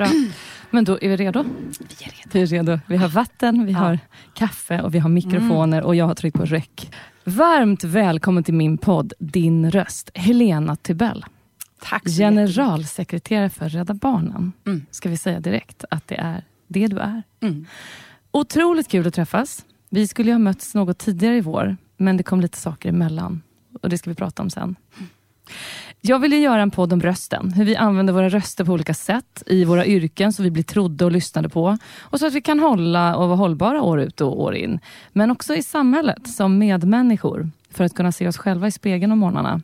Bra. Men då är vi redo? Vi är redo. Vi är redo. Vi har vatten, vi Ja. har kaffe och vi har mikrofoner och jag har tryckt på räck. Varmt välkommen till min podd Din röst, Helena Tibell. Tack så Generalsekreterare för Rädda Barnen. Mm. Ska vi säga direkt att det är det du är. Mm. Otroligt kul att träffas. Vi skulle ha mötts något tidigare i vår, men det kom lite saker emellan. Och det ska vi prata om sen. Jag ville göra en podd om rösten. Hur vi använder våra röster på olika sätt i våra yrken så vi blir trodda och lyssnade på. Och så att vi kan hålla och vara hållbara år ut och år in. Men också i samhället som medmänniskor. För att kunna se oss själva i spegeln om morgnarna.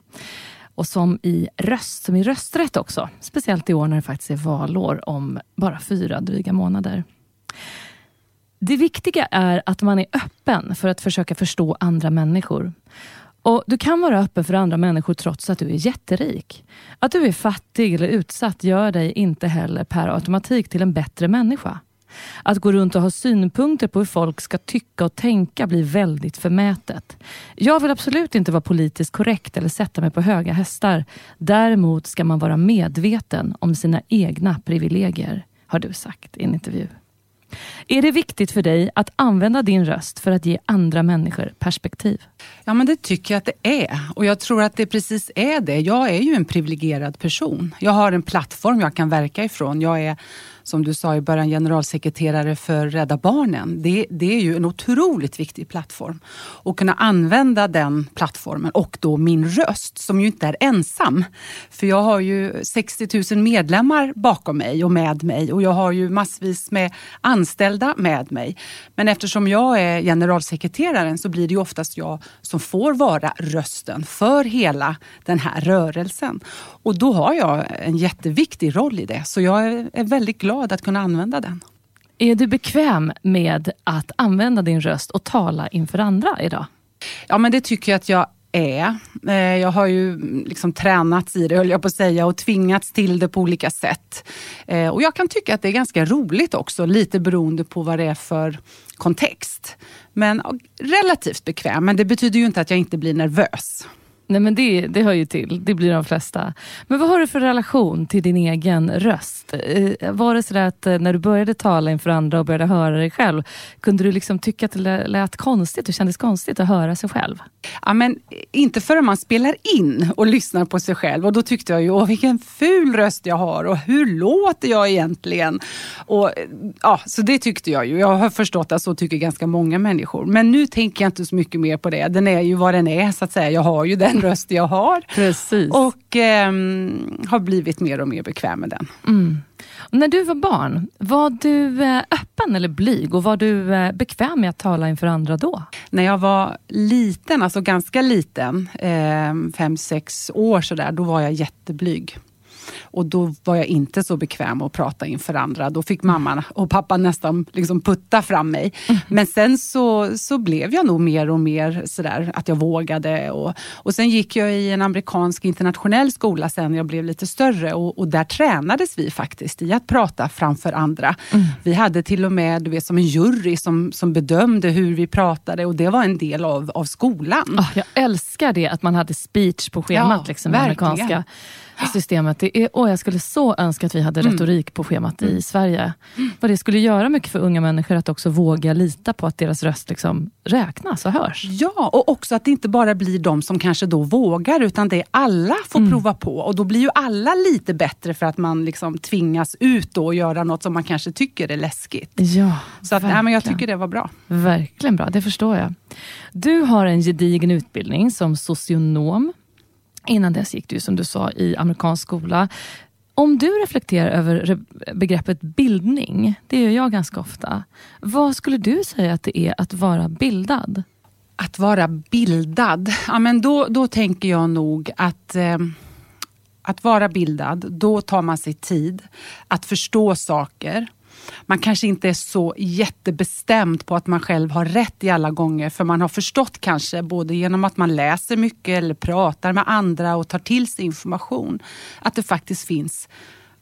Och som i röst, som i rösträtt också. Speciellt i år när det faktiskt är valår om bara fyra dryga månader. Det viktiga är att man är öppen för att försöka förstå andra människor. Och Du kan vara öppen för andra människor trots att du är jätterik. Att du är fattig eller utsatt gör dig inte heller per automatik till en bättre människa. Att gå runt och ha synpunkter på hur folk ska tycka och tänka blir väldigt förmätet. Jag vill absolut inte vara politiskt korrekt eller sätta mig på höga hästar. Däremot ska man vara medveten om sina egna privilegier, har du sagt i en intervju. Är det viktigt för dig att använda din röst för att ge andra människor perspektiv? Ja, men det tycker jag att det är. Och jag tror att det precis är det. Jag är ju en privilegierad person. Jag har en plattform jag kan verka ifrån. Jag är, som du sa i början, generalsekreterare för Rädda Barnen. Det, det är ju en otroligt viktig plattform. Och kunna använda den plattformen och då min röst, som ju inte är ensam. För jag har ju 60 000 medlemmar bakom mig och med mig. Och jag har ju massvis med anställda med mig. Men eftersom jag är generalsekreteraren så blir det ju oftast jag som får vara rösten för hela den här rörelsen. Och då har jag en jätteviktig roll i det. Så jag är- väldigt glad att kunna använda den. Är du bekväm med att använda din röst och tala inför andra idag? Ja, men det tycker jag att jag är. Eh, Jag har ju mm, liksom tränats i det, höll jag på att säga, och tvingats till det på olika sätt. Eh, Och jag kan tycka att det är ganska roligt också, lite beroende på vad det är för kontext. Men relativt bekväm, men det betyder ju inte att jag inte blir nervös. Nej men det, det hör ju till, det blir de flesta. Men vad har du för relation till din egen röst? Eh, var det så att eh, när du började tala inför andra och började höra dig själv, kunde du liksom tycka att det lät konstigt, det kändes konstigt att höra sig själv? Ja, men eh, inte förrän man spelar in och lyssnar på sig själv. Och då tyckte jag ju, åh vilken ful röst jag har och hur låter jag egentligen? Och, ja, så det tyckte jag ju. Jag har förstått att så tycker ganska många människor. Men nu tänker jag inte så mycket mer på det. Den är ju vad den är så att säga. Jag har ju den röst jag har. Precis. Och ehm, har blivit mer och mer bekväm med den. Mm. När du var barn, var du eh, öppen eller blyg och var du eh, bekväm med att tala inför andra då? När jag var liten, alltså ganska liten, eh, fem, sex år sådär, då var jag jätteblyg. Och då var jag inte så bekväm att prata inför andra. Då fick mamma och pappa nästan liksom putta fram mig. Men sen så, så blev jag nog mer och mer sådär att jag vågade. Och, och sen gick jag i en amerikansk internationell skola sen jag blev lite större. Och, och där tränades vi faktiskt i att prata framför andra. Vi hade till och med du vet, som en jury som, som bedömde hur vi pratade och det var en del av, av skolan. Ah, jag älskar det, att man hade speech på schemat Ja, liksom, i verkligen. amerikanska. Systemet. Det är, åh, jag skulle så önska att vi hade Mm. retorik på schemat i Sverige. Vad det skulle göra mycket för unga människor att också våga lita på att deras röst liksom räknas och hörs. Ja, och också att det inte bara blir de som kanske då vågar, utan det är alla får prova på. Och då blir ju alla lite bättre för att man liksom tvingas ut då och göra något som man kanske tycker är läskigt. Ja, Så att, nej, men jag tycker det var bra. Verkligen bra, det förstår jag. Du har en gedigen utbildning som socionom. Innan dess gick du som du sa i amerikansk skola. Om du reflekterar över begreppet bildning, det gör jag ganska ofta. Vad skulle du säga att det är att vara bildad? Att vara bildad, ja, men då, då tänker jag nog att eh, att vara bildad, då tar man sig tid att förstå saker. Man kanske inte är så jättebestämd på att man själv har rätt i alla gånger för man har förstått kanske både genom att man läser mycket eller pratar med andra och tar till sig information att det faktiskt finns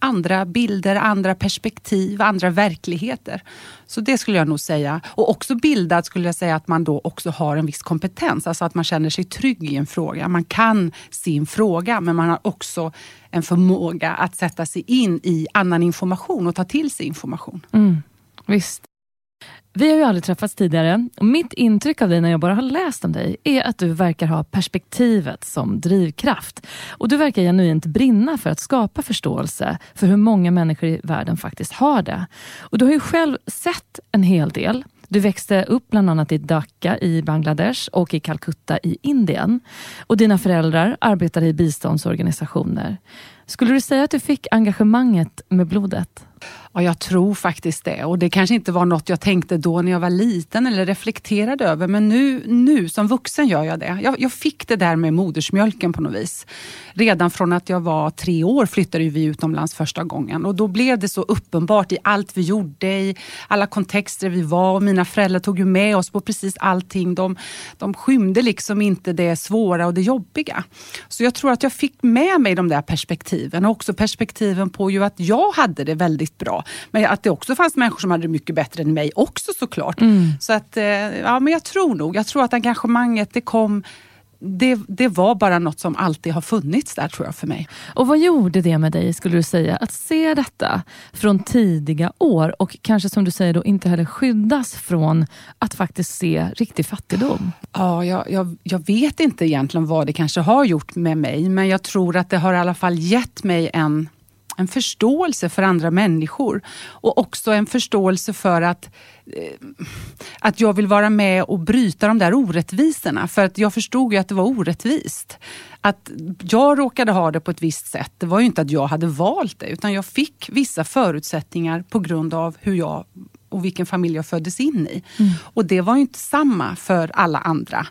andra bilder, andra perspektiv, andra verkligheter. Så det skulle jag nog säga. Och också bildad skulle jag säga att man då också har en viss kompetens. Alltså att man känner sig trygg i en fråga. Man kan sin fråga men man har också en förmåga att sätta sig in i annan information och ta till sig information. Mm, visst. Vi har ju aldrig träffats tidigare. Och mitt intryck av dig när jag bara har läst om dig är att du verkar ha perspektivet som drivkraft. Och du verkar genuint brinna för att skapa förståelse för hur många människor i världen faktiskt har det. Och du har ju själv sett en hel del. Du växte upp bland annat i Dhaka i Bangladesh och i Calcutta i Indien. Och dina föräldrar arbetade i biståndsorganisationer. Skulle du säga att du fick engagemanget med blodet? Ja, jag tror faktiskt det. Och det kanske inte var något jag tänkte då när jag var liten eller reflekterade över. Men nu, nu som vuxen gör jag det. Jag, jag fick det där med modersmjölken på något vis. Redan från att jag var tre år flyttade vi utomlands första gången. Och då blev det så uppenbart i allt vi gjorde, i alla kontexter vi var. Och mina föräldrar tog ju med oss på precis allting. De, de skymde liksom inte det svåra och det jobbiga. Så jag tror att jag fick med mig de där perspektiven. Och också perspektiven på ju att jag hade det väldigt bra. Men att det också fanns människor som hade det mycket bättre än mig också såklart. Så att, eh, ja men jag tror nog, jag tror att engagemanget det kom det, det var bara något som alltid har funnits där tror jag för mig. Och vad gjorde det med dig, skulle du säga, att se detta från tidiga år och kanske som du säger då inte heller skyddas från att faktiskt se riktig fattigdom? Ja, jag, jag, jag vet inte egentligen vad det kanske har gjort med mig men jag tror att det har i alla fall gett mig en en förståelse för andra människor och också en förståelse för att, eh, att jag vill vara med och bryta de där orättvisorna. För att jag förstod ju att det var orättvist. Att jag råkade ha det på ett visst sätt, det var ju inte att jag hade valt det utan jag fick vissa förutsättningar på grund av hur jag och vilken familj jag föddes in i. Och det var ju inte samma för alla andra.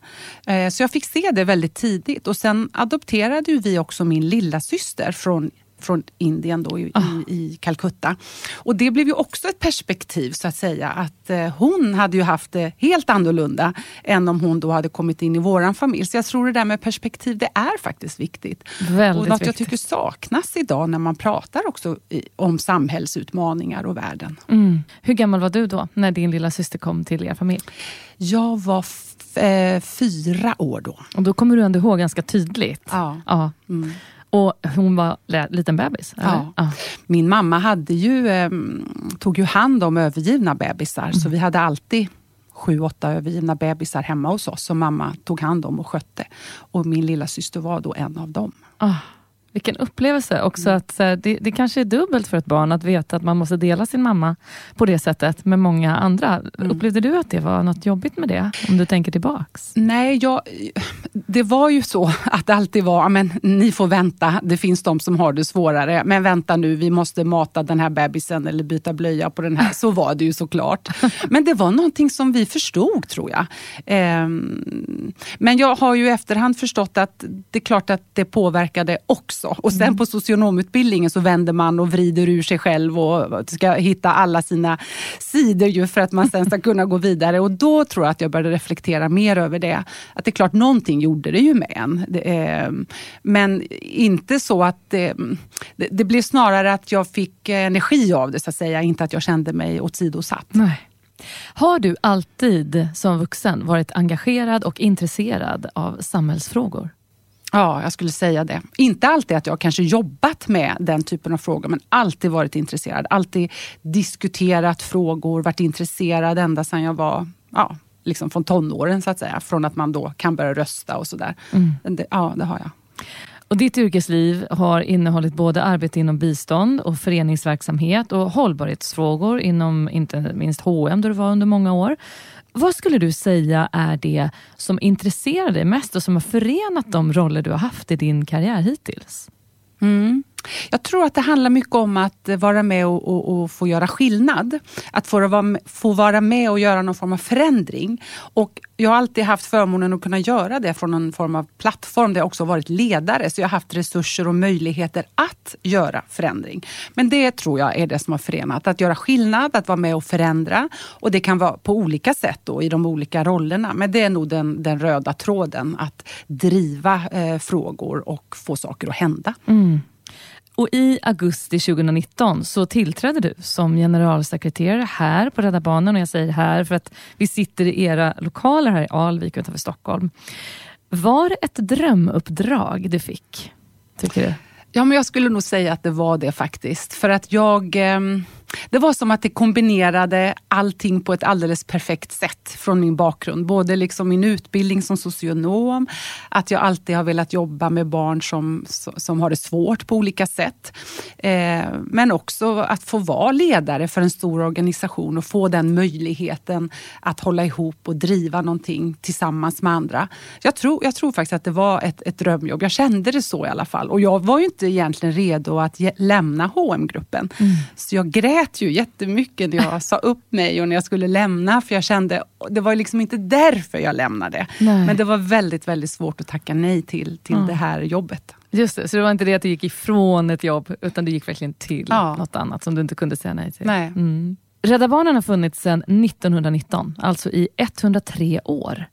Eh, Så jag fick se det väldigt tidigt och sen adopterade vi också min lilla syster från från Indien då i, i, i Calcutta. Och det blev ju också ett perspektiv så att säga att eh, hon hade ju haft det helt annorlunda än om hon då hade kommit in i våran familj. Så jag tror det där med perspektiv, det är faktiskt viktigt. Väldigt och något jag viktigt. tycker saknas idag när man pratar också i, om samhällsutmaningar och världen. Mm. Hur gammal var du då, när din lilla syster kom till er familj? Jag var eh, fyra år då. Och då kommer du ändå ihåg ganska tydligt. Ja. Ja. Mm. Och hon var liten bebis? Eller? Ja. Min mamma hade ju, eh, tog ju hand om övergivna bebisar så vi hade alltid sju, åtta övergivna bebisar hemma hos oss som mamma tog hand om och skötte. Och min lilla syster var då en av dem. Ah, vilken upplevelse också. Mm. att det, det kanske är dubbelt för ett barn att veta att man måste dela sin mamma på det sättet med många andra. Mm. Upplevde du att det var något jobbigt med det? Om du tänker tillbaks? Nej, jag, det var ju så att det alltid var, "Ja, men ni får vänta, det finns de som har det svårare. Men vänta nu, vi måste mata den här bebisen eller byta blöja på den här. Så var det ju såklart. Men det var någonting som vi förstod tror jag. Ehm, men jag har ju i efterhand förstått att det är klart att det påverkade också. Och sen på socionomutbildningen så vänder man och vrider ur sig själv och ska hitta alla sina sidor ju för att man sen ska kunna gå vidare. Och då tror jag att jag började reflektera mer över det. Att det är klart, någonting gjorde det ju med en. Det, eh, men inte så att det, det, det blev snarare att jag fick energi av det så att säga. Inte att jag kände mig åsidosatt. Nej. Har du alltid som vuxen varit engagerad och intresserad av samhällsfrågor? Ja, jag skulle säga det. Inte alltid att jag kanske jobbat med den typen av frågor, men alltid varit intresserad. Alltid diskuterat frågor, varit intresserad ända sedan jag var ja, liksom från tonåren så att säga. Från att man då kan börja rösta och sådär. Mm. ja, det har jag. Och ditt yrkesliv har innehållit både arbete inom bistånd och föreningsverksamhet och hållbarhetsfrågor inom inte minst H&M där du var under många år. Vad skulle du säga är det som intresserar dig mest och som har förenat de roller du har haft i din karriär hittills? Mm. Jag tror att det handlar mycket om att vara med och, och, och få göra skillnad. Att få vara, få vara med och göra någon form av förändring. Och jag har alltid haft förmånen att kunna göra det från någon form av plattform där jag också varit ledare. Så jag har haft resurser och möjligheter att göra förändring. Men det tror jag är det som har förenat. Att göra skillnad, att vara med och förändra. Och det kan vara på olika sätt då, i de olika rollerna. Men det är nog den, den röda tråden. Att driva eh, frågor och få saker att hända. Mm. Och I augusti 2019 så tillträdde du som generalsekreterare här på Rädda Barnen. Och jag säger här för att vi sitter i era lokaler här i Alvik utanför Stockholm. Var det ett drömuppdrag du fick, tycker du? Ja, men jag skulle nog säga att det var det faktiskt. För att jag... Eh, det var som att det kombinerade allting på ett alldeles perfekt sätt från min bakgrund. Både liksom min utbildning som socionom, att jag alltid har velat jobba med barn som, som har det svårt på olika sätt. Eh, men också att få vara ledare för en stor organisation och få den möjligheten att hålla ihop och driva någonting tillsammans med andra. Jag tror, jag tror faktiskt att det var ett, ett drömjobb. Jag kände det så i alla fall. Och jag var ju inte egentligen redo att lämna hm gruppen mm. Så jag grät grät ju jättemycket när jag sa upp mig och när jag skulle lämna. För jag kände, det var liksom inte därför jag lämnade. Nej. Men det var väldigt, väldigt svårt att tacka nej till, till mm. det här jobbet. Just det, så det var inte det att du gick ifrån ett jobb, utan du gick verkligen till ja. något annat som du inte kunde säga nej till. Nej. Mm. Rädda Barnen har funnits sedan 1919, alltså i 103 år.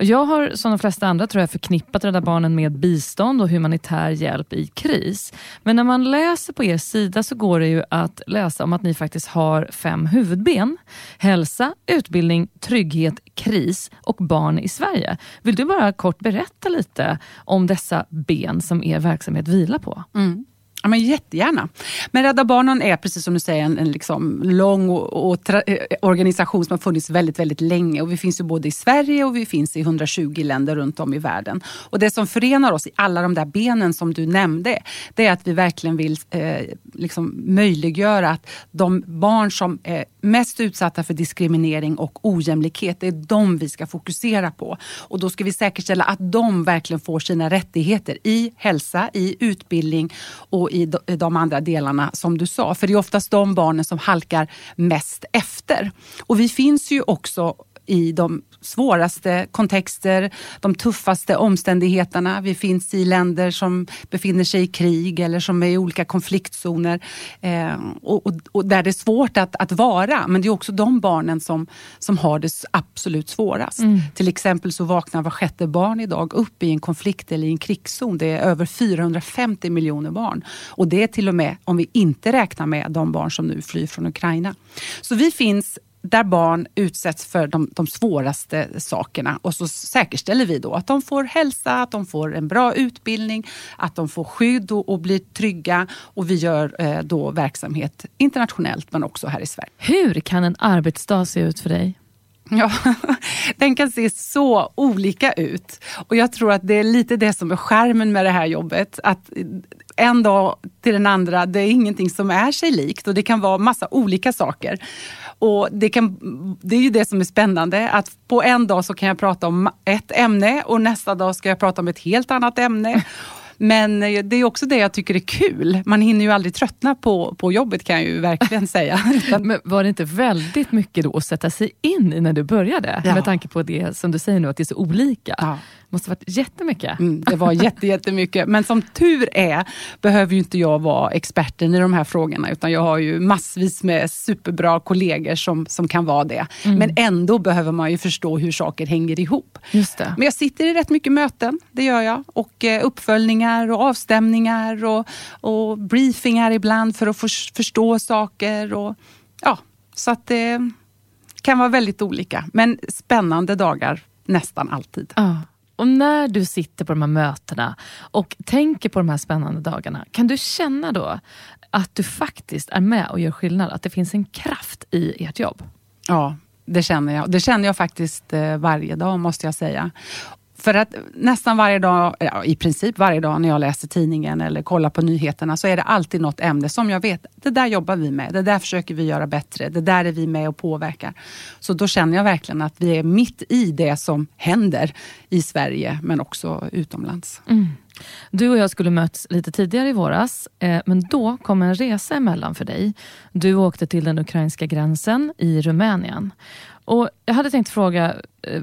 Jag har som de flesta andra tror jag förknippat Rädda Barnen med bistånd och humanitär hjälp i kris. Men när man läser på er sida så går det ju att läsa om att ni faktiskt har fem huvudben. Hälsa, utbildning, trygghet, kris och barn i Sverige. Vill du bara kort berätta lite om dessa ben som er verksamhet vilar på? Mm. Ja, men jättegärna. Men Rädda Barnen är precis som du säger en, en liksom lång och, och eh, organisation som har funnits väldigt, väldigt länge. Och vi finns ju både i Sverige och vi finns i 120 länder runt om i världen. Och Det som förenar oss i alla de där benen som du nämnde, det är att vi verkligen vill eh, liksom möjliggöra att de barn som eh, mest utsatta för diskriminering och ojämlikhet, det är de vi ska fokusera på. Och då ska vi säkerställa att de verkligen får sina rättigheter i hälsa, i utbildning och i de andra delarna som du sa. För det är oftast de barnen som halkar mest efter. Och vi finns ju också i de svåraste kontexter, de tuffaste omständigheterna. Vi finns i länder som befinner sig i krig eller som är i olika konfliktzoner eh, och, och, och, där det är svårt att, att vara. Men det är också de barnen som, som har det absolut svårast. Mm. Till exempel så vaknar var sjätte barn idag upp i en konflikt eller i en krigszon. Det är över 450 miljoner barn. Och det är till och med om vi inte räknar med de barn som nu flyr från Ukraina. Så vi finns där barn utsätts för de, de, svåraste sakerna. Och så säkerställer vi då att de får hälsa, att de får en bra utbildning, att de får skydd och, och blir trygga. Och vi gör eh, då verksamhet internationellt men också här i Sverige. Hur kan en arbetsdag se ut för dig? Ja, den kan se så olika ut. Och jag tror att det är lite det som är skärmen med det här jobbet. Att en dag till den andra, det är ingenting som är sig likt och det kan vara massa olika saker. Och det, kan, det är ju det som är spännande, att på en dag så kan jag prata om ett ämne och nästa dag ska jag prata om ett helt annat ämne. Men eh, det är också det jag tycker är kul. Man hinner ju aldrig tröttna på, på jobbet kan jag ju verkligen säga. Men var det inte väldigt mycket då att sätta sig in i när du började? Ja. Med tanke på det som du säger nu, att det är så olika. Ja måste varit jättemycket. Mm, det var jätte, jättemycket. Men som tur är behöver ju inte jag vara experten i de här frågorna. Utan jag har ju massvis med superbra kollegor som, som kan vara det. Mm. Men ändå behöver man ju förstå hur saker hänger ihop. Just det. Men jag sitter i rätt mycket möten, det gör jag. Och eh, uppföljningar och avstämningar och, och briefingar ibland för att för, förstå saker. Och, ja, så att det kan vara väldigt olika. Men spännande dagar nästan alltid. Ja. Och när du sitter på de här mötena och tänker på de här spännande dagarna, kan du känna då att du faktiskt är med och gör skillnad? Att det finns en kraft i ert jobb? Ja, det känner jag. Det känner jag faktiskt eh, varje dag måste jag säga. För att nästan varje dag, ja, i princip varje dag när jag läser tidningen eller kollar på nyheterna så är det alltid något ämne som jag vet, det där jobbar vi med, det där försöker vi göra bättre, det där är vi med och påverkar. Så då känner jag verkligen att vi är mitt i det som händer i Sverige men också utomlands. Mm. Du och jag skulle möts lite tidigare i våras, eh, men då kom en resa emellan för dig. Du åkte till den ukrainska gränsen i Rumänien. Och jag hade tänkt fråga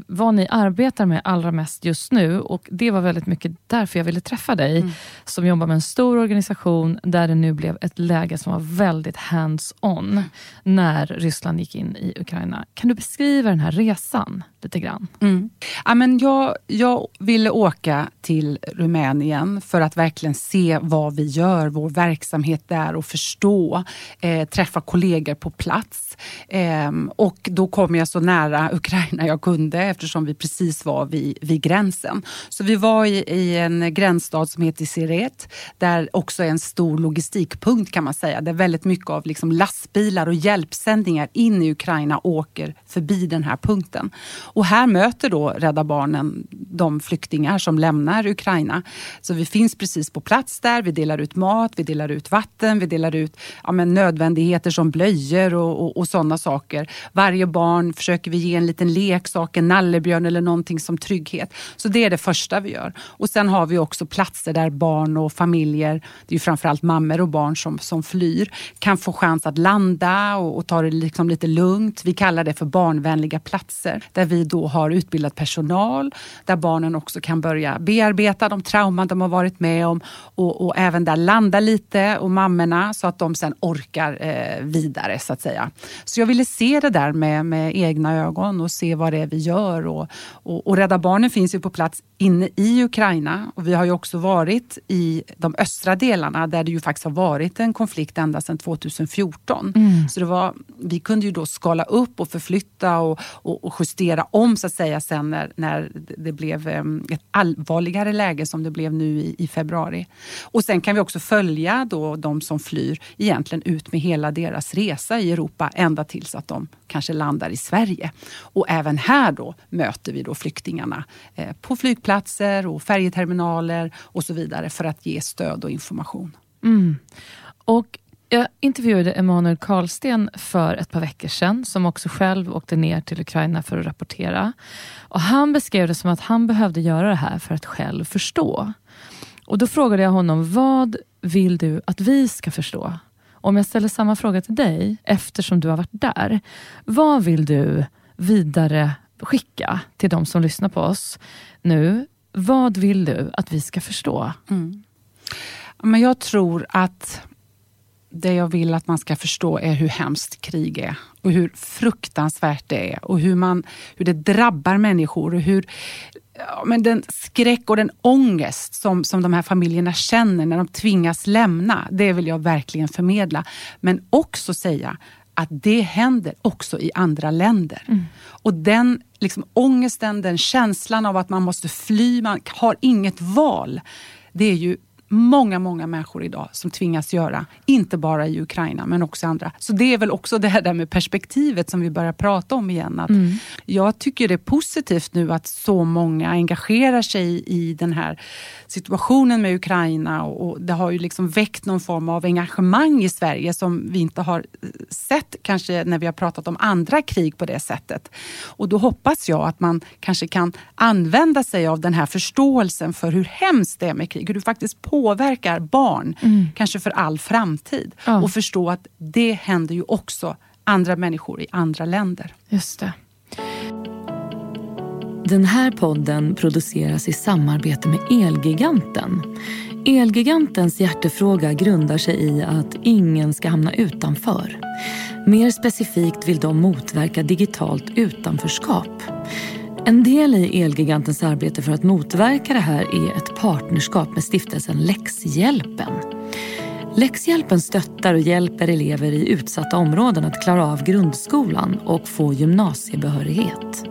vad ni arbetar med allra mest just nu och det var väldigt mycket därför jag ville träffa dig mm. som jobbar med en stor organisation där det nu blev ett läge som var väldigt hands-on mm. när Ryssland gick in i Ukraina. Kan du beskriva den här resan lite grann? Mm. Ja, men jag, jag ville åka till Rumänien för att verkligen se vad vi gör, vår verksamhet där och förstå, eh, träffa kollegor på plats. Eh, och då kom jag så nära Ukraina jag kunde eftersom vi precis var vid, vid gränsen. Så vi var i, i en gränsstad som heter Siret där också är en stor logistikpunkt kan man säga. Där väldigt mycket av liksom lastbilar och hjälpsändningar in i Ukraina åker förbi den här punkten. Och här möter då Rädda Barnen de flyktingar som lämnar Ukraina. Så vi finns precis på plats där. Vi delar ut mat, vi delar ut vatten, vi delar ut ja, men nödvändigheter som blöjor och, och, och sådana saker. Varje barn försöker vi ge en liten leksak, en nallebjörn eller någonting som trygghet. Så det är det första vi gör. Och sen har vi också platser där barn och familjer, det är ju framförallt mammor och barn som, som flyr, kan få chans att landa och, och ta det liksom lite lugnt. Vi kallar det för barnvänliga platser där vi då har utbildad personal, där barnen också kan börja bearbeta de trauman de har varit med om och, och även där landa lite och mammorna så att de sen orkar eh, vidare så att säga. Så jag ville se det där med, med egna ögon och se vad det är vi gör. Och, och, och Rädda Barnen finns ju på plats inne i Ukraina och vi har ju också varit i de östra delarna där det ju faktiskt har varit en konflikt ända sedan 2014. Mm. Så det var, vi kunde ju då skala upp och förflytta och, och, och justera om så att säga sen när, när det blev ett allvarligare läge som det blev nu i, i februari. Och sen kan vi också följa då de som flyr egentligen ut med hela deras resa i Europa ända tills att de kanske landar i Sverige. Och även här då möter vi då flyktingarna eh, på flygplatser och färjeterminaler och så vidare för att ge stöd och information. Mm. Och jag intervjuade Emanuel Karlsten för ett par veckor sedan, som också själv åkte ner till Ukraina för att rapportera. Och Han beskrev det som att han behövde göra det här för att själv förstå. Och Då frågade jag honom, vad vill du att vi ska förstå? Om jag ställer samma fråga till dig, eftersom du har varit där. Vad vill du vidare skicka till de som lyssnar på oss nu? Vad vill du att vi ska förstå? Mm. Men jag tror att det jag vill att man ska förstå är hur hemskt krig är och hur fruktansvärt det är och hur, man, hur det drabbar människor och hur ja, men den skräck och den ångest som, som de här familjerna känner när de tvingas lämna. Det vill jag verkligen förmedla. Men också säga att det händer också i andra länder. Mm. Och den liksom, ångesten, den känslan av att man måste fly, man har inget val. Det är ju många, många människor idag som tvingas göra. Inte bara i Ukraina men också andra. Så det är väl också det här där med perspektivet som vi börjar prata om igen. Att mm. Jag tycker det är positivt nu att så många engagerar sig i den här situationen med Ukraina och det har ju liksom väckt någon form av engagemang i Sverige som vi inte har sett kanske när vi har pratat om andra krig på det sättet. Och då hoppas jag att man kanske kan använda sig av den här förståelsen för hur hemskt det är med krig. Hur du faktiskt på påverkar barn, mm. kanske för all framtid. Ja. Och förstå att det händer ju också andra människor i andra länder. Just det. Den här podden produceras i samarbete med Elgiganten. Elgigantens hjärtefråga grundar sig i att ingen ska hamna utanför. Mer specifikt vill de motverka digitalt utanförskap. En del i Elgigantens arbete för att motverka det här är ett partnerskap med stiftelsen Läxhjälpen. Läxhjälpen stöttar och hjälper elever i utsatta områden att klara av grundskolan och få gymnasiebehörighet.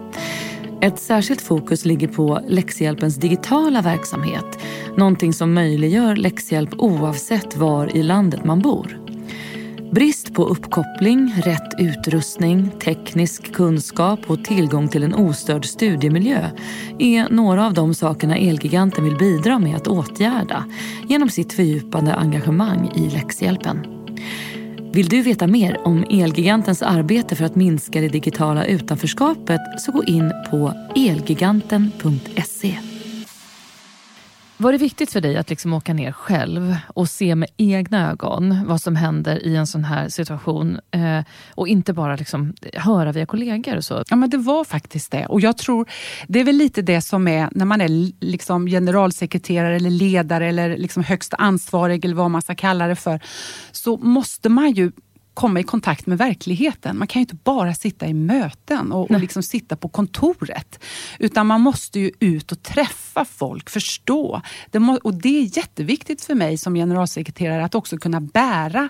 Ett särskilt fokus ligger på läxhjälpens digitala verksamhet. Någonting som möjliggör läxhjälp oavsett var i landet man bor. Brist på uppkoppling, rätt utrustning, teknisk kunskap och tillgång till en ostörd studiemiljö är några av de sakerna Elgiganten vill bidra med att åtgärda genom sitt fördjupade engagemang i läxhjälpen. Vill du veta mer om Elgigantens arbete för att minska det digitala utanförskapet så gå in på elgiganten.se. Var det viktigt för dig att liksom åka ner själv och se med egna ögon vad som händer i en sån här situation eh, och inte bara liksom höra via kollegor? Och så? Ja, men det var faktiskt det. Och jag tror Det är väl lite det som är när man är liksom generalsekreterare eller ledare eller liksom högst ansvarig eller vad man ska kalla det för. Så måste man ju komma i kontakt med verkligheten. Man kan ju inte bara sitta i möten och, och liksom sitta på kontoret. Utan man måste ju ut och träffa folk, förstå. Det må, och det är jätteviktigt för mig som generalsekreterare att också kunna bära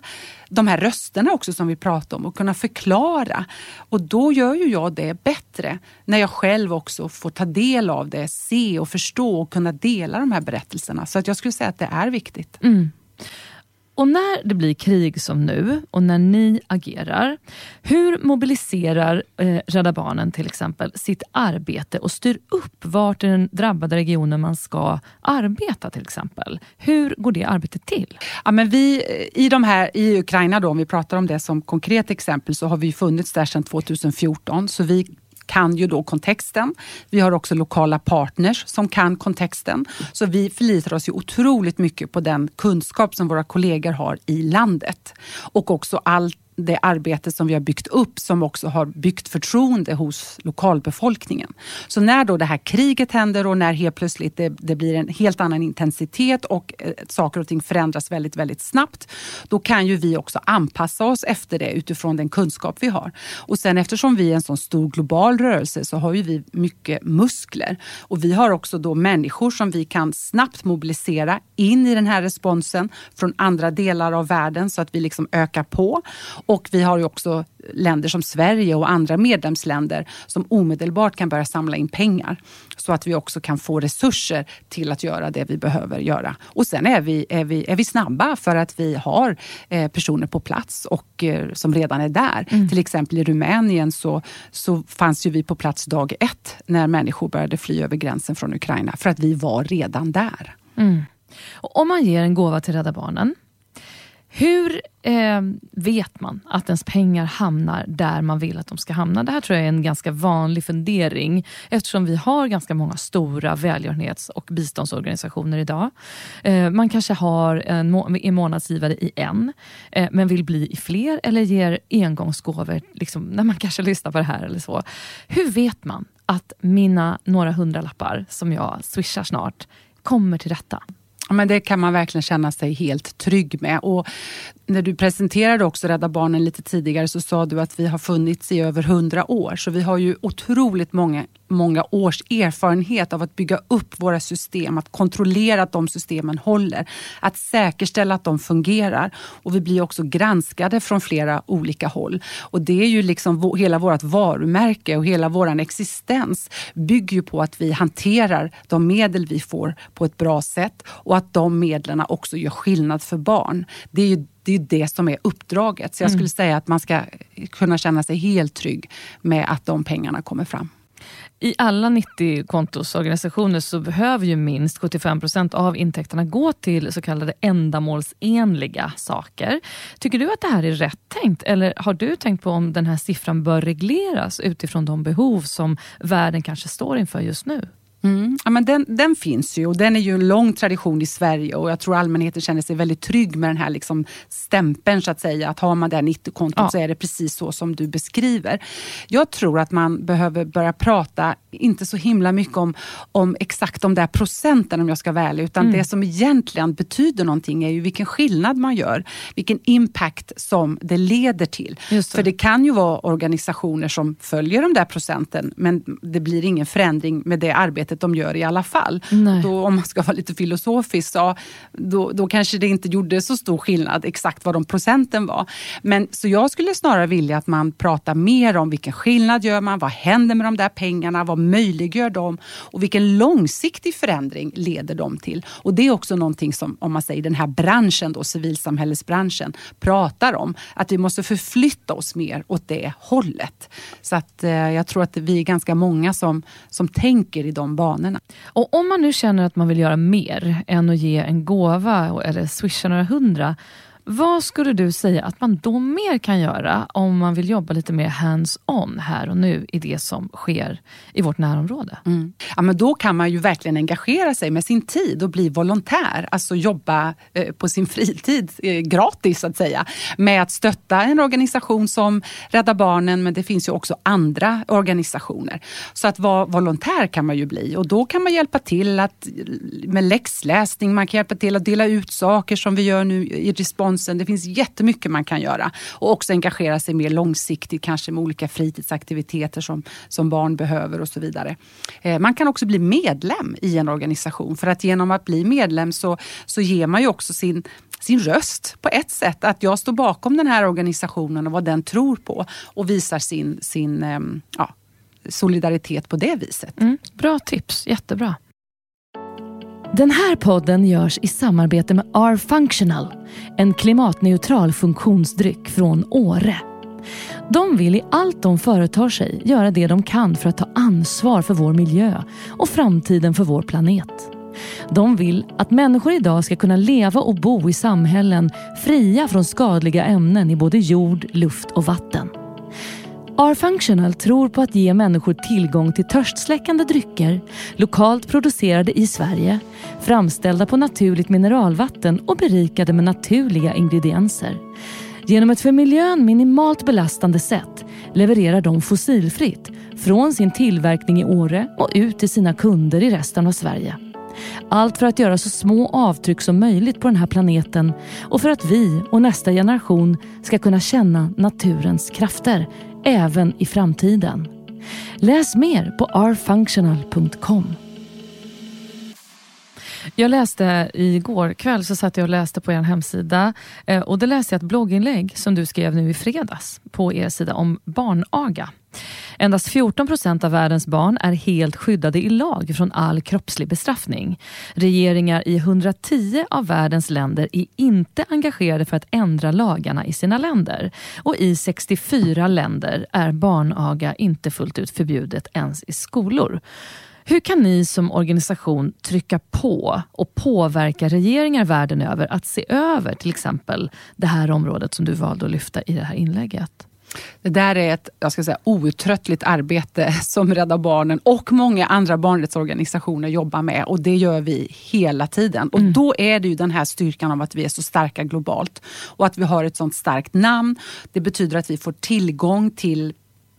de här rösterna också som vi pratar om och kunna förklara. Och då gör ju jag det bättre när jag själv också får ta del av det, se och förstå och kunna dela de här berättelserna. Så att jag skulle säga att det är viktigt. Mm. Och när det blir krig som nu och när ni agerar, hur mobiliserar eh, Rädda Barnen till exempel sitt arbete och styr upp vart i den drabbade regionen man ska arbeta till exempel? Hur går det arbetet till? Ja, men vi, i, de här, I Ukraina, då, om vi pratar om det som konkret exempel, så har vi funnits där sedan 2014. Så vi kan ju då kontexten. Vi har också lokala partners som kan kontexten. Så vi förlitar oss ju otroligt mycket på den kunskap som våra kollegor har i landet. Och också allt det arbete som vi har byggt upp som också har byggt förtroende hos lokalbefolkningen. Så när då det här kriget händer och när helt plötsligt det, det blir en helt annan intensitet och eh, saker och ting förändras väldigt, väldigt snabbt. Då kan ju vi också anpassa oss efter det utifrån den kunskap vi har. Och sen eftersom vi är en sån stor global rörelse så har ju vi mycket muskler. Och vi har också då människor som vi kan snabbt mobilisera in i den här responsen från andra delar av världen så att vi liksom ökar på. Och vi har ju också länder som Sverige och andra medlemsländer som omedelbart kan börja samla in pengar. Så att vi också kan få resurser till att göra det vi behöver göra. Och sen är vi, är vi, är vi snabba för att vi har eh, personer på plats och eh, som redan är där. Mm. Till exempel i Rumänien så, så fanns ju vi på plats dag ett när människor började fly över gränsen från Ukraina. För att vi var redan där. Mm. om man ger en gåva till Rädda Barnen hur eh, vet man att ens pengar hamnar där man vill att de ska hamna? Det här tror jag är en ganska vanlig fundering eftersom vi har ganska många stora välgörenhets och biståndsorganisationer idag. Eh, man kanske har en må är månadsgivare i en, eh, men vill bli i fler eller ger engångsgåvor liksom, när man kanske lyssnar på det här eller så. Hur vet man att mina några hundralappar som jag swishar snart kommer till rätta? Men det kan man verkligen känna sig helt trygg med. Och när du presenterade också Rädda Barnen lite tidigare så sa du att vi har funnits i över hundra år. Så vi har ju otroligt många, många års erfarenhet av att bygga upp våra system, att kontrollera att de systemen håller, att säkerställa att de fungerar. Och vi blir också granskade från flera olika håll. Och det är ju liksom hela vårt varumärke och hela vår existens bygger ju på att vi hanterar de medel vi får på ett bra sätt och att de medlen också gör skillnad för barn. Det är ju det är det som är uppdraget. Så jag skulle mm. säga att man ska kunna känna sig helt trygg med att de pengarna kommer fram. I alla 90 kontosorganisationer så behöver ju minst 75 procent av intäkterna gå till så kallade ändamålsenliga saker. Tycker du att det här är rätt tänkt eller har du tänkt på om den här siffran bör regleras utifrån de behov som världen kanske står inför just nu? Mm. Ja, men den, den finns ju och den är ju en lång tradition i Sverige och jag tror allmänheten känner sig väldigt trygg med den här liksom stämpeln så att säga. Att har man det här 90-kontot ja. så är det precis så som du beskriver. Jag tror att man behöver börja prata, inte så himla mycket om, om exakt de där procenten om jag ska vara ärlig, utan mm. det som egentligen betyder någonting är ju vilken skillnad man gör. Vilken impact som det leder till. Det. För det kan ju vara organisationer som följer de där procenten men det blir ingen förändring med det arbetet arbetet de gör i alla fall. Nej. Då, om man ska vara lite filosofisk, så, då, då kanske det inte gjorde så stor skillnad exakt vad de procenten var. Men Så jag skulle snarare vilja att man pratar mer om vilken skillnad gör man, vad händer med de där pengarna, vad möjliggör de och vilken långsiktig förändring leder de till? Och Det är också någonting som, om man säger den här branschen, då, civilsamhällesbranschen, pratar om. Att vi måste förflytta oss mer åt det hållet. Så att eh, jag tror att vi är ganska många som, som tänker i de banorna. Och om man nu känner att man vill göra mer än att ge en gåva eller swisha några hundra vad skulle du säga att man då mer kan göra om man vill jobba lite mer hands-on här och nu i det som sker i vårt närområde? Mm. Ja, men då kan man ju verkligen engagera sig med sin tid och bli volontär. Alltså jobba eh, på sin fritid eh, gratis så att säga. Med att stötta en organisation som Rädda Barnen men det finns ju också andra organisationer. Så att vara volontär kan man ju bli och då kan man hjälpa till att, eh, med läxläsning, man kan hjälpa till att dela ut saker som vi gör nu i respons responsen. Det finns jättemycket man kan göra. Och också engagera sig mer långsiktigt, kanske med olika fritidsaktiviteter som, som barn behöver och så vidare. Eh, man kan också bli medlem i en organisation. För att genom att bli medlem så, så ger man ju också sin sin röst på ett sätt. Att jag står bakom den här organisationen och vad den tror på och visar sin, sin ehm, ja, solidaritet på det viset. Mm, bra tips, jättebra. Den här podden görs i samarbete med R-Functional, en klimatneutral funktionsdryck från Åre. De vill i allt de företar sig göra det de kan för att ta ansvar för vår miljö och framtiden för vår planet. De vill att människor idag ska kunna leva och bo i samhällen fria från skadliga ämnen i både jord, luft och vatten. R-Functional tror på att ge människor tillgång till törstsläckande drycker, lokalt producerade i Sverige, framställda på naturligt mineralvatten och berikade med naturliga ingredienser. Genom ett för miljön minimalt belastande sätt levererar de fossilfritt från sin tillverkning i Åre och ut till sina kunder i resten av Sverige. Allt för att göra så små avtryck som möjligt på den här planeten och för att vi och nästa generation ska kunna känna naturens krafter även i framtiden. Läs mer på rfunctional.com. Jag läste igår kväll så satt jag och läste på er hemsida eh, och då läste jag ett blogginlägg som du skrev nu i fredags på er sida om barnaga. Endast 14 procent av världens barn är helt skyddade i lag från all kroppslig bestraffning. Regeringar i 110 av världens länder är inte engagerade för att ändra lagarna i sina länder. Och i 64 länder är barnaga inte fullt ut förbjudet ens i skolor. Hur kan ni som organisation trycka på och påverka regeringar världen över att se över till exempel det här området som du valde att lyfta i det här inlägget? Det där är ett jag ska säga, outtröttligt arbete som Rädda Barnen och många andra barnrättsorganisationer jobbar med och det gör vi hela tiden. Och mm. Då är det ju den här styrkan av att vi är så starka globalt och att vi har ett sånt starkt namn. Det betyder att vi får tillgång till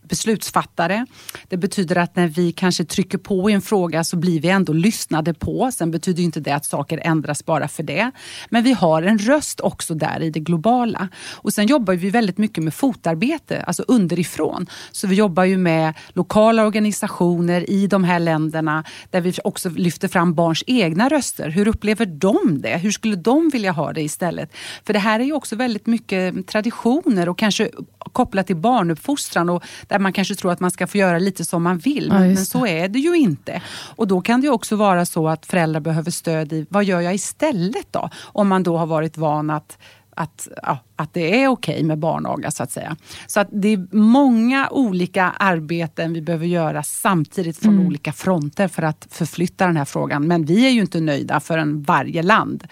beslutsfattare. Det betyder att när vi kanske trycker på i en fråga så blir vi ändå lyssnade på. Sen betyder inte det att saker ändras bara för det. Men vi har en röst också där i det globala. Och sen jobbar vi väldigt mycket med fotarbete, alltså underifrån. Så vi jobbar ju med lokala organisationer i de här länderna där vi också lyfter fram barns egna röster. Hur upplever de det? Hur skulle de vilja ha det istället? För det här är ju också väldigt mycket traditioner och kanske kopplat till barnuppfostran och där man kanske tror att man ska få göra lite som man vill. Men, ja, men så är det ju inte. Och då kan det också vara så att föräldrar behöver stöd i vad gör jag istället då? Om man då har varit van att att, ja, att det är okej okay med barnaga så att säga. Så att det är många olika arbeten vi behöver göra samtidigt från mm. olika fronter för att förflytta den här frågan. Men vi är ju inte nöjda förrän varje land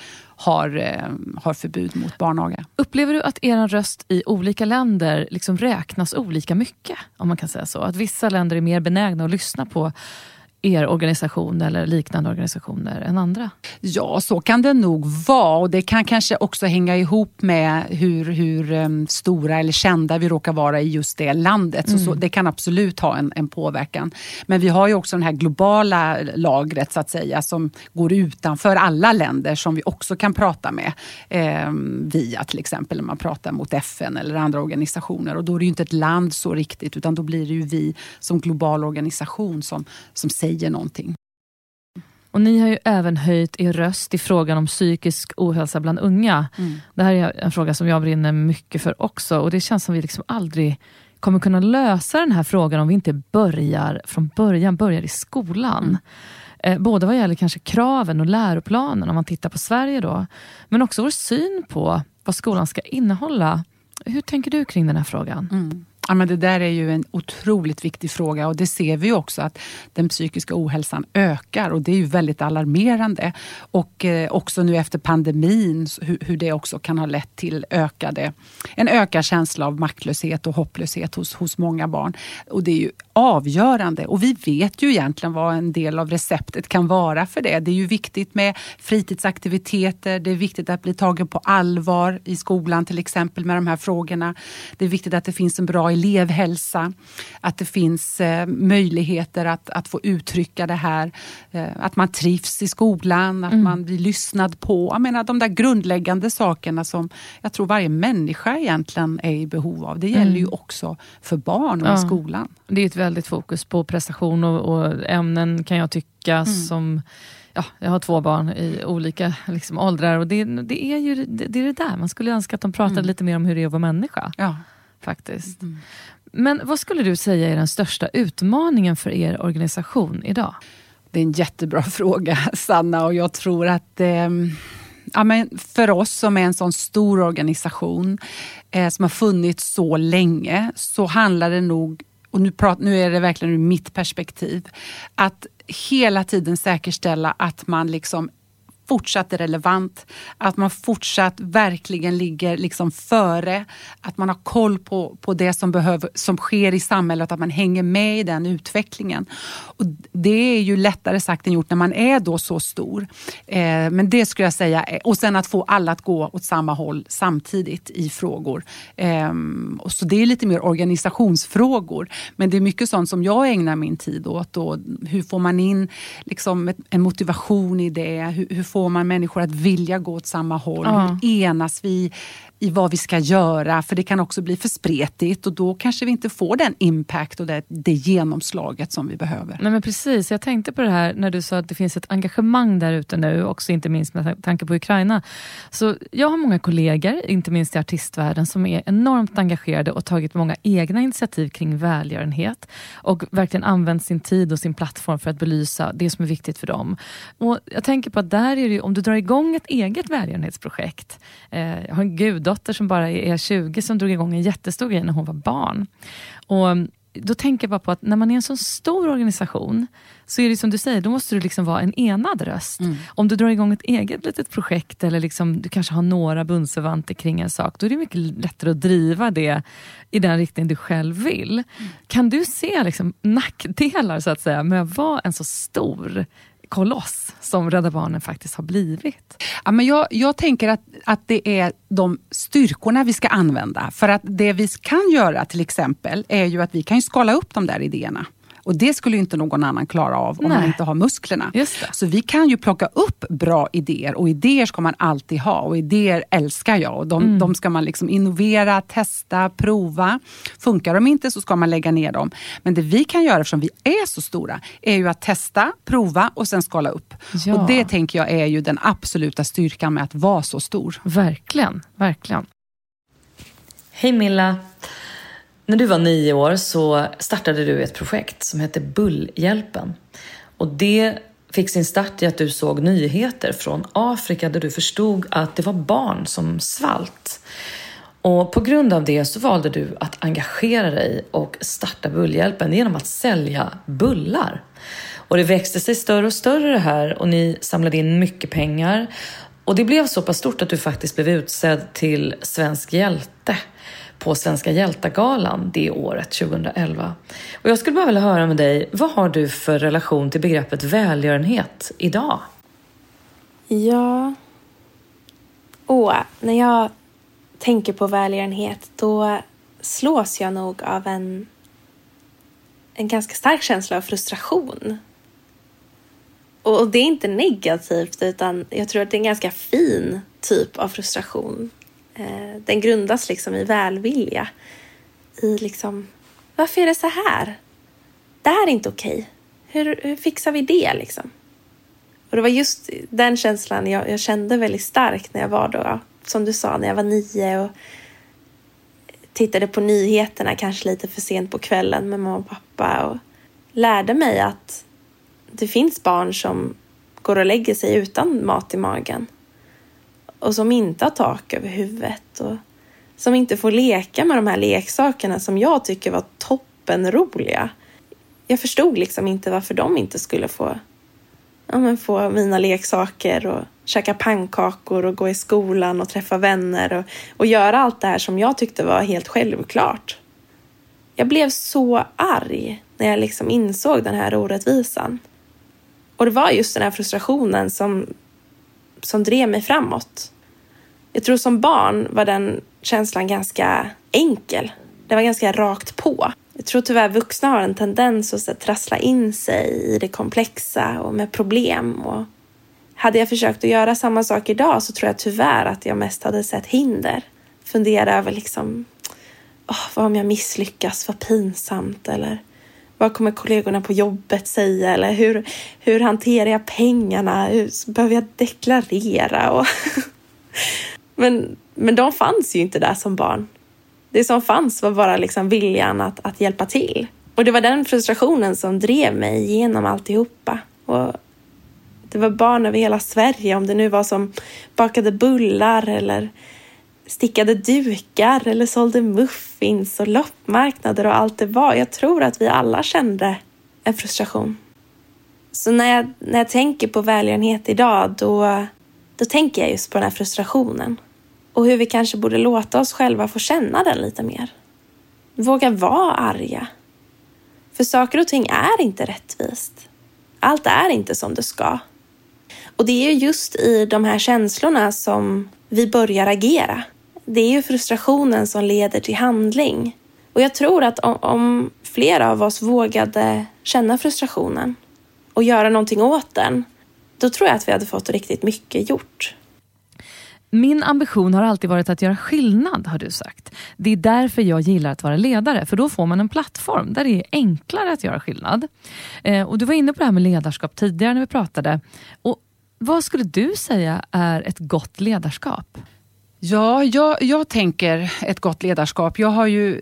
har, eh, har förbud mot barnaga. Upplever du att er röst i olika länder liksom räknas olika mycket? Om man kan säga så. Att vissa länder är mer benägna att lyssna på er organisation eller liknande organisationer än andra? Ja, så kan det nog vara och det kan kanske också hänga ihop med hur, hur um, stora eller kända vi råkar vara i just det landet. Mm. Så, så, mm. det kan absolut ha en, en påverkan. Men vi har ju också det här globala lagret så att säga som går utanför alla länder som vi också kan prata med eh, via till exempel när man pratar mot FN eller andra organisationer. Och då är det ju inte ett land så riktigt utan då blir det ju vi som global organisation som, som säger säger någonting. Och ni har ju även höjt er röst i frågan om psykisk ohälsa bland unga. Mm. Det här är en fråga som jag brinner mycket för också och det känns som vi liksom aldrig kommer kunna lösa den här frågan om vi inte börjar från början, börjar i skolan. Mm. Eh, både vad gäller kanske kraven och läroplanen om man tittar på Sverige då, men också vår syn på vad skolan ska innehålla. Hur tänker du kring den här frågan? Mm. Ja, men det där är ju en otroligt viktig fråga och det ser vi också att den psykiska ohälsan ökar och det är ju väldigt alarmerande. Och eh, också nu efter pandemin hur, hur, det också kan ha lett till ökade, en ökad känsla av maktlöshet och hopplöshet hos, hos många barn. Och det är ju avgörande och vi vet ju egentligen vad en del av receptet kan vara för det. Det är ju viktigt med fritidsaktiviteter, det är viktigt att bli tagen på allvar i skolan till exempel med de här frågorna. Det är viktigt att det finns en bra elevhälsa, att det finns eh, möjligheter att, att få uttrycka det här, eh, att man trivs i skolan, att mm. man blir lyssnad på. Jag menar de där grundläggande sakerna som jag tror varje människa egentligen är i behov av. Det gäller mm. ju också för barn och ja. i skolan. Det är ett väldigt fokus på prestation och, och ämnen kan jag tycka mm. som ja, jag har två barn i olika liksom, åldrar och det, det, är ju det, det, är det där. Man skulle önska att de pratade mm. lite mer om hur det är att vara människa. Ja faktiskt. Mm. Men vad skulle du säga är den största utmaningen för er organisation idag? Det är en jättebra fråga, Sanna, och jag tror att eh, ja, men för oss som är en sån stor organisation eh, som har funnits så länge så handlar det nog och nu, prat, nu är det verkligen ur mitt perspektiv, att hela tiden säkerställa att man liksom fortsatt är relevant, att man fortsatt verkligen ligger liksom före, att man har koll på, på det som, behöver, som sker i samhället, att man hänger med i den utvecklingen. Och det är ju lättare sagt än gjort när man är då så stor. Eh, men det skulle jag säga, och sen att få alla att gå åt samma håll samtidigt i frågor. Eh, och så det är lite mer organisationsfrågor, men det är mycket sånt som jag ägnar min tid åt. Och hur får man in liksom, en motivation i det? Hur, hur får man människor att vilja gå åt samma håll? Ja. Hur enas vi i vad vi ska göra? För det kan också bli för spretigt och då kanske vi inte får den impact och det, det genomslaget som vi behöver. Nej, men precis, jag tänkte på det här när du sa att det finns ett engagemang där ute nu, också inte minst med tanke på Ukraina. Så jag har många kollegor, inte minst i artistvärlden, som är enormt engagerade och tagit många egna initiativ kring välgörenhet och verkligen använt sin tid och sin plattform för att belysa det som är viktigt för dem. Och Jag tänker på att där är det ju, om du drar igång ett eget välgörenhetsprojekt. Eh, jag har en guddotter som bara är 20 som drog igång en jättestor grej när hon var barn. Och då tänker jag bara på att när man är en så stor organisation så är det som du säger, då måste du liksom vara en enad röst. Mm. Om du drar igång ett eget litet projekt eller liksom, du kanske har några bundsförvanter kring en sak, då är det mycket lättare att driva det i den riktning du själv vill. Mm. Kan du se liksom nackdelar så att säga med att vara en så stor koloss som Rädda Barnen faktiskt har blivit? Ja, men jag, jag tänker att, att det är de styrkorna vi ska använda. För att det vi kan göra till exempel är ju att vi kan skala upp de där idéerna. Och det skulle inte någon annan klara av om Nej. man inte har musklerna. Så vi kan ju plocka upp bra idéer och idéer ska man alltid ha och idéer älskar jag. Och de, mm. de ska man liksom innovera, testa, prova. Funkar de inte så ska man lägga ner dem. Men det vi kan göra eftersom vi är så stora är ju att testa, prova och sen skala upp. Ja. Och det tänker jag är ju den absoluta styrkan med att vara så stor. Verkligen, verkligen. Hej Milla! När du var nio år så startade du ett projekt som hette Bullhjälpen. Och det fick sin start i att du såg nyheter från Afrika där du förstod att det var barn som svalt. Och på grund av det så valde du att engagera dig och starta Bullhjälpen genom att sälja bullar. Och det växte sig större och större det här och ni samlade in mycket pengar. Och det blev så pass stort att du faktiskt blev utsedd till svensk hjälte på Svenska hjältagalan det året, 2011. Och jag skulle bara vilja höra med dig, vad har du för relation till begreppet välgörenhet idag? Ja... Åh, när jag tänker på välgörenhet då slås jag nog av en, en ganska stark känsla av frustration. Och det är inte negativt utan jag tror att det är en ganska fin typ av frustration. Eh, den grundas liksom i välvilja. I liksom, varför är det så här? Det här är inte okej. Hur, hur fixar vi det liksom? Och det var just den känslan jag, jag kände väldigt starkt när jag var då, som du sa, när jag var nio och tittade på nyheterna kanske lite för sent på kvällen med mamma och pappa och lärde mig att det finns barn som går och lägger sig utan mat i magen och som inte har tak över huvudet och som inte får leka med de här leksakerna som jag tycker var toppenroliga. Jag förstod liksom inte varför de inte skulle få, ja, men få mina leksaker och käka pannkakor och gå i skolan och träffa vänner och, och göra allt det här som jag tyckte var helt självklart. Jag blev så arg när jag liksom insåg den här orättvisan. Och det var just den här frustrationen som, som drev mig framåt. Jag tror som barn var den känslan ganska enkel. Det var ganska rakt på. Jag tror tyvärr vuxna har en tendens att så, trassla in sig i det komplexa och med problem. Och hade jag försökt att göra samma sak idag så tror jag tyvärr att jag mest hade sett hinder. Fundera över liksom, oh, vad om jag misslyckas, vad pinsamt eller vad kommer kollegorna på jobbet säga eller hur, hur hanterar jag pengarna? Hur, behöver jag deklarera? Och men, men de fanns ju inte där som barn. Det som fanns var bara liksom viljan att, att hjälpa till. Och det var den frustrationen som drev mig genom alltihopa. Och det var barn över hela Sverige, om det nu var som bakade bullar eller stickade dukar eller sålde muffins och loppmarknader och allt det var. Jag tror att vi alla kände en frustration. Så när jag, när jag tänker på välgörenhet idag, då, då tänker jag just på den här frustrationen. Och hur vi kanske borde låta oss själva få känna den lite mer. Våga vara arga. För saker och ting är inte rättvist. Allt är inte som det ska. Och det är ju just i de här känslorna som vi börjar agera. Det är ju frustrationen som leder till handling. Och jag tror att om, om flera av oss vågade känna frustrationen och göra någonting åt den, då tror jag att vi hade fått riktigt mycket gjort. Min ambition har alltid varit att göra skillnad, har du sagt. Det är därför jag gillar att vara ledare, för då får man en plattform där det är enklare att göra skillnad. Eh, och Du var inne på det här med ledarskap tidigare när vi pratade. Och vad skulle du säga är ett gott ledarskap? Ja, jag, jag tänker ett gott ledarskap. Jag har ju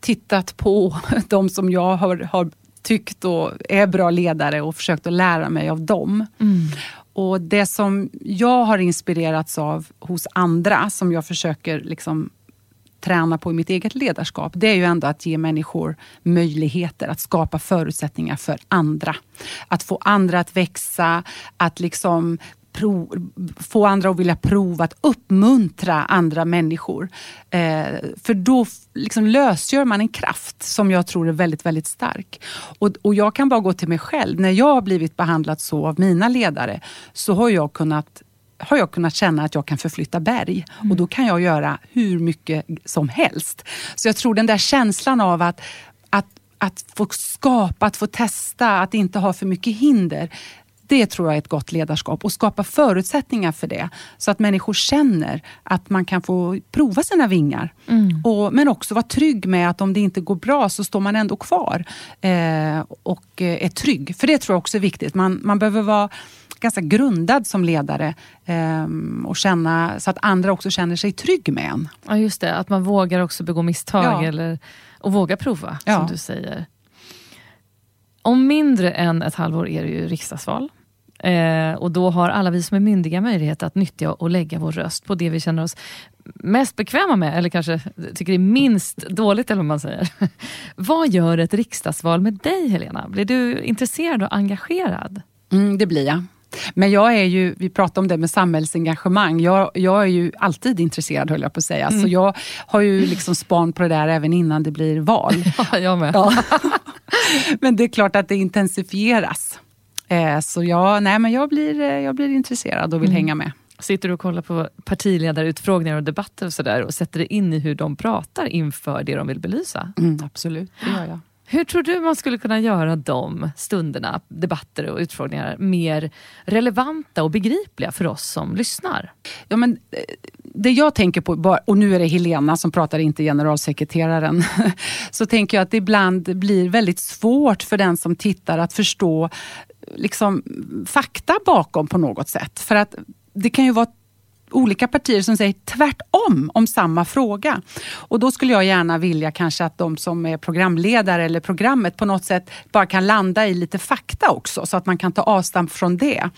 tittat på de som jag har, har tyckt och är bra ledare och försökt att lära mig av dem. Mm. Och Det som jag har inspirerats av hos andra, som jag försöker liksom träna på i mitt eget ledarskap, det är ju ändå att ge människor möjligheter, att skapa förutsättningar för andra. Att få andra att växa, att liksom prov, få andra att vilja prova, att uppmuntra andra människor. Eh, för då liksom lösgör man en kraft som jag tror är väldigt, väldigt stark. Och, och jag kan bara gå till mig själv. När jag har blivit behandlad så av mina ledare så har jag kunnat har jag kunnat känna att jag kan förflytta berg. Mm. Och då kan jag göra hur mycket som helst. Så jag tror den där känslan av att, att, att få skapa, att få testa, att inte ha för mycket hinder. Det tror jag är ett gott ledarskap och skapa förutsättningar för det. Så att människor känner att man kan få prova sina vingar. Mm. Och, men också vara trygg med att om det inte går bra så står man ändå kvar eh, och eh, är trygg. För det tror jag också är viktigt. Man, man behöver vara ganska grundad som ledare eh, och känna så att andra också känner sig trygg med en. Ja just det, att man vågar också begå misstag ja. eller, och våga prova ja. som du säger. Om mindre än ett halvår är det ju riksdagsval. Eh, och då har alla vi som är myndiga möjlighet att nyttja och lägga vår röst på det vi känner oss mest bekväma med, eller kanske tycker är minst dåligt, eller vad man säger. vad gör ett riksdagsval med dig, Helena? Blir du intresserad och engagerad? Mm, det blir jag. Men jag är ju, vi pratade om det med samhällsengagemang. Jag, jag är ju alltid intresserad höll jag på att säga. Mm. Så jag har ju liksom span på det där även innan det blir val. Ja, jag med. Ja. Men det är klart att det intensifieras. Eh, så jag, nej, men jag, blir, eh, jag blir intresserad och vill mm. hänga med. Sitter du och kollar på partiledarutfrågningar och debatter och, så där, och sätter dig in i hur de pratar inför det de vill belysa? Mm, absolut, det gör jag. Hur tror du man skulle kunna göra de stunderna, debatter och utfrågningar mer relevanta och begripliga för oss som lyssnar? Ja, men eh, det jag tänker på, och nu är det Helena som pratar, inte generalsekreteraren, så tänker jag att det ibland blir väldigt svårt för den som tittar att förstå liksom, fakta bakom på något sätt. För att det kan ju vara olika partier som säger tvärtom om samma fråga. Och då skulle jag gärna vilja kanske att de som är programledare eller programmet på något sätt bara kan landa i lite fakta också så att man kan ta avstamp från det.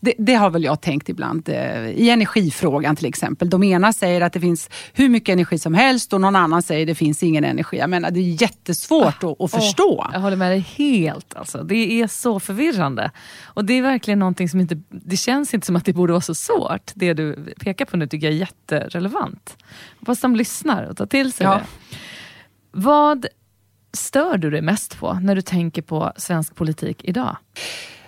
Det, det har väl jag tänkt ibland eh, i energifrågan till exempel. De ena säger att det finns hur mycket energi som helst och någon annan säger att det finns ingen energi. Jag menar det är jättesvårt ah, att, att förstå. Oh, jag håller med dig helt. Alltså. Det är så förvirrande. Och det är verkligen någonting som inte, det känns inte som att det borde vara så svårt det du pekar på nu tycker jag är jätterelevant. Hoppas de lyssnar och tar till sig ja. det. Vad stör du dig mest på när du tänker på svensk politik idag?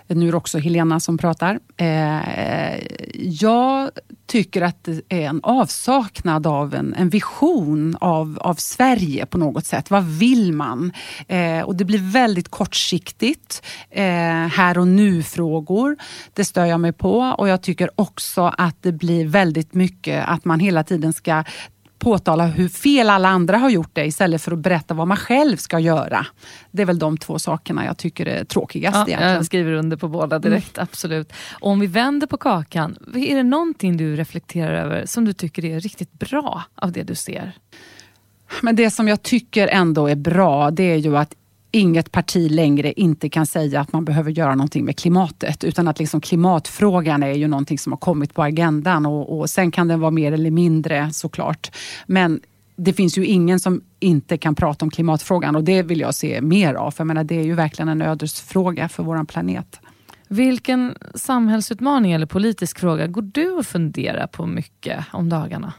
Nu är det också Helena som pratar. Eh, jag tycker att det är en avsaknad av en, en vision av, av Sverige på något sätt. Vad vill man? Eh, och det blir väldigt kortsiktigt. Eh, här och nu-frågor. Det stör jag mig på och jag tycker också att det blir väldigt mycket att man hela tiden ska påtala hur fel alla andra har gjort det istället för att berätta vad man själv ska göra. Det är väl de två sakerna jag tycker är tråkigast. Ja, egentligen. jag skriver under på båda direkt, mm. absolut. Och om vi vänder på kakan, är det någonting du reflekterar över som du tycker är riktigt bra av det du ser? Men det som jag tycker ändå är bra, det är ju att inget parti längre inte kan säga att man behöver göra någonting med klimatet. Utan att liksom klimatfrågan är ju någonting som har kommit på agendan och, och sen kan den vara mer eller mindre såklart. Men det finns ju ingen som inte kan prata om klimatfrågan och det vill jag se mer av. För jag menar, det är ju verkligen en ödesfråga för vår planet. Vilken samhällsutmaning eller politisk fråga går du och funderar på mycket om dagarna?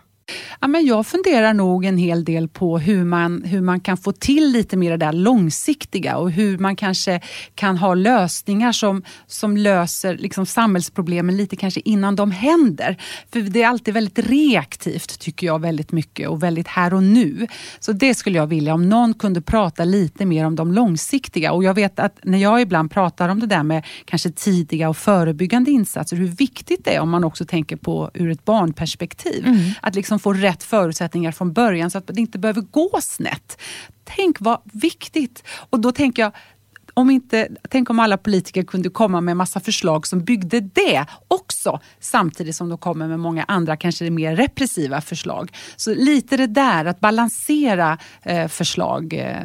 Ja, men jag funderar nog en hel del på hur man, hur man kan få till lite mer det där långsiktiga och hur man kanske kan ha lösningar som, som löser liksom samhällsproblemen lite kanske innan de händer. För det är alltid väldigt reaktivt tycker jag väldigt mycket och väldigt här och nu. Så det skulle jag vilja om någon kunde prata lite mer om de långsiktiga. Och jag vet att när jag ibland pratar om det där med kanske tidiga och förebyggande insatser, hur viktigt det är om man också tänker på ur ett barnperspektiv. Mm. Att liksom får rätt förutsättningar från början så att det inte behöver gå snett. Tänk vad viktigt! Och då tänker jag, om inte, tänk om alla politiker kunde komma med massa förslag som byggde det också, samtidigt som de kommer med många andra, kanske mer repressiva förslag. Så lite det där, att balansera eh, förslag. Eh,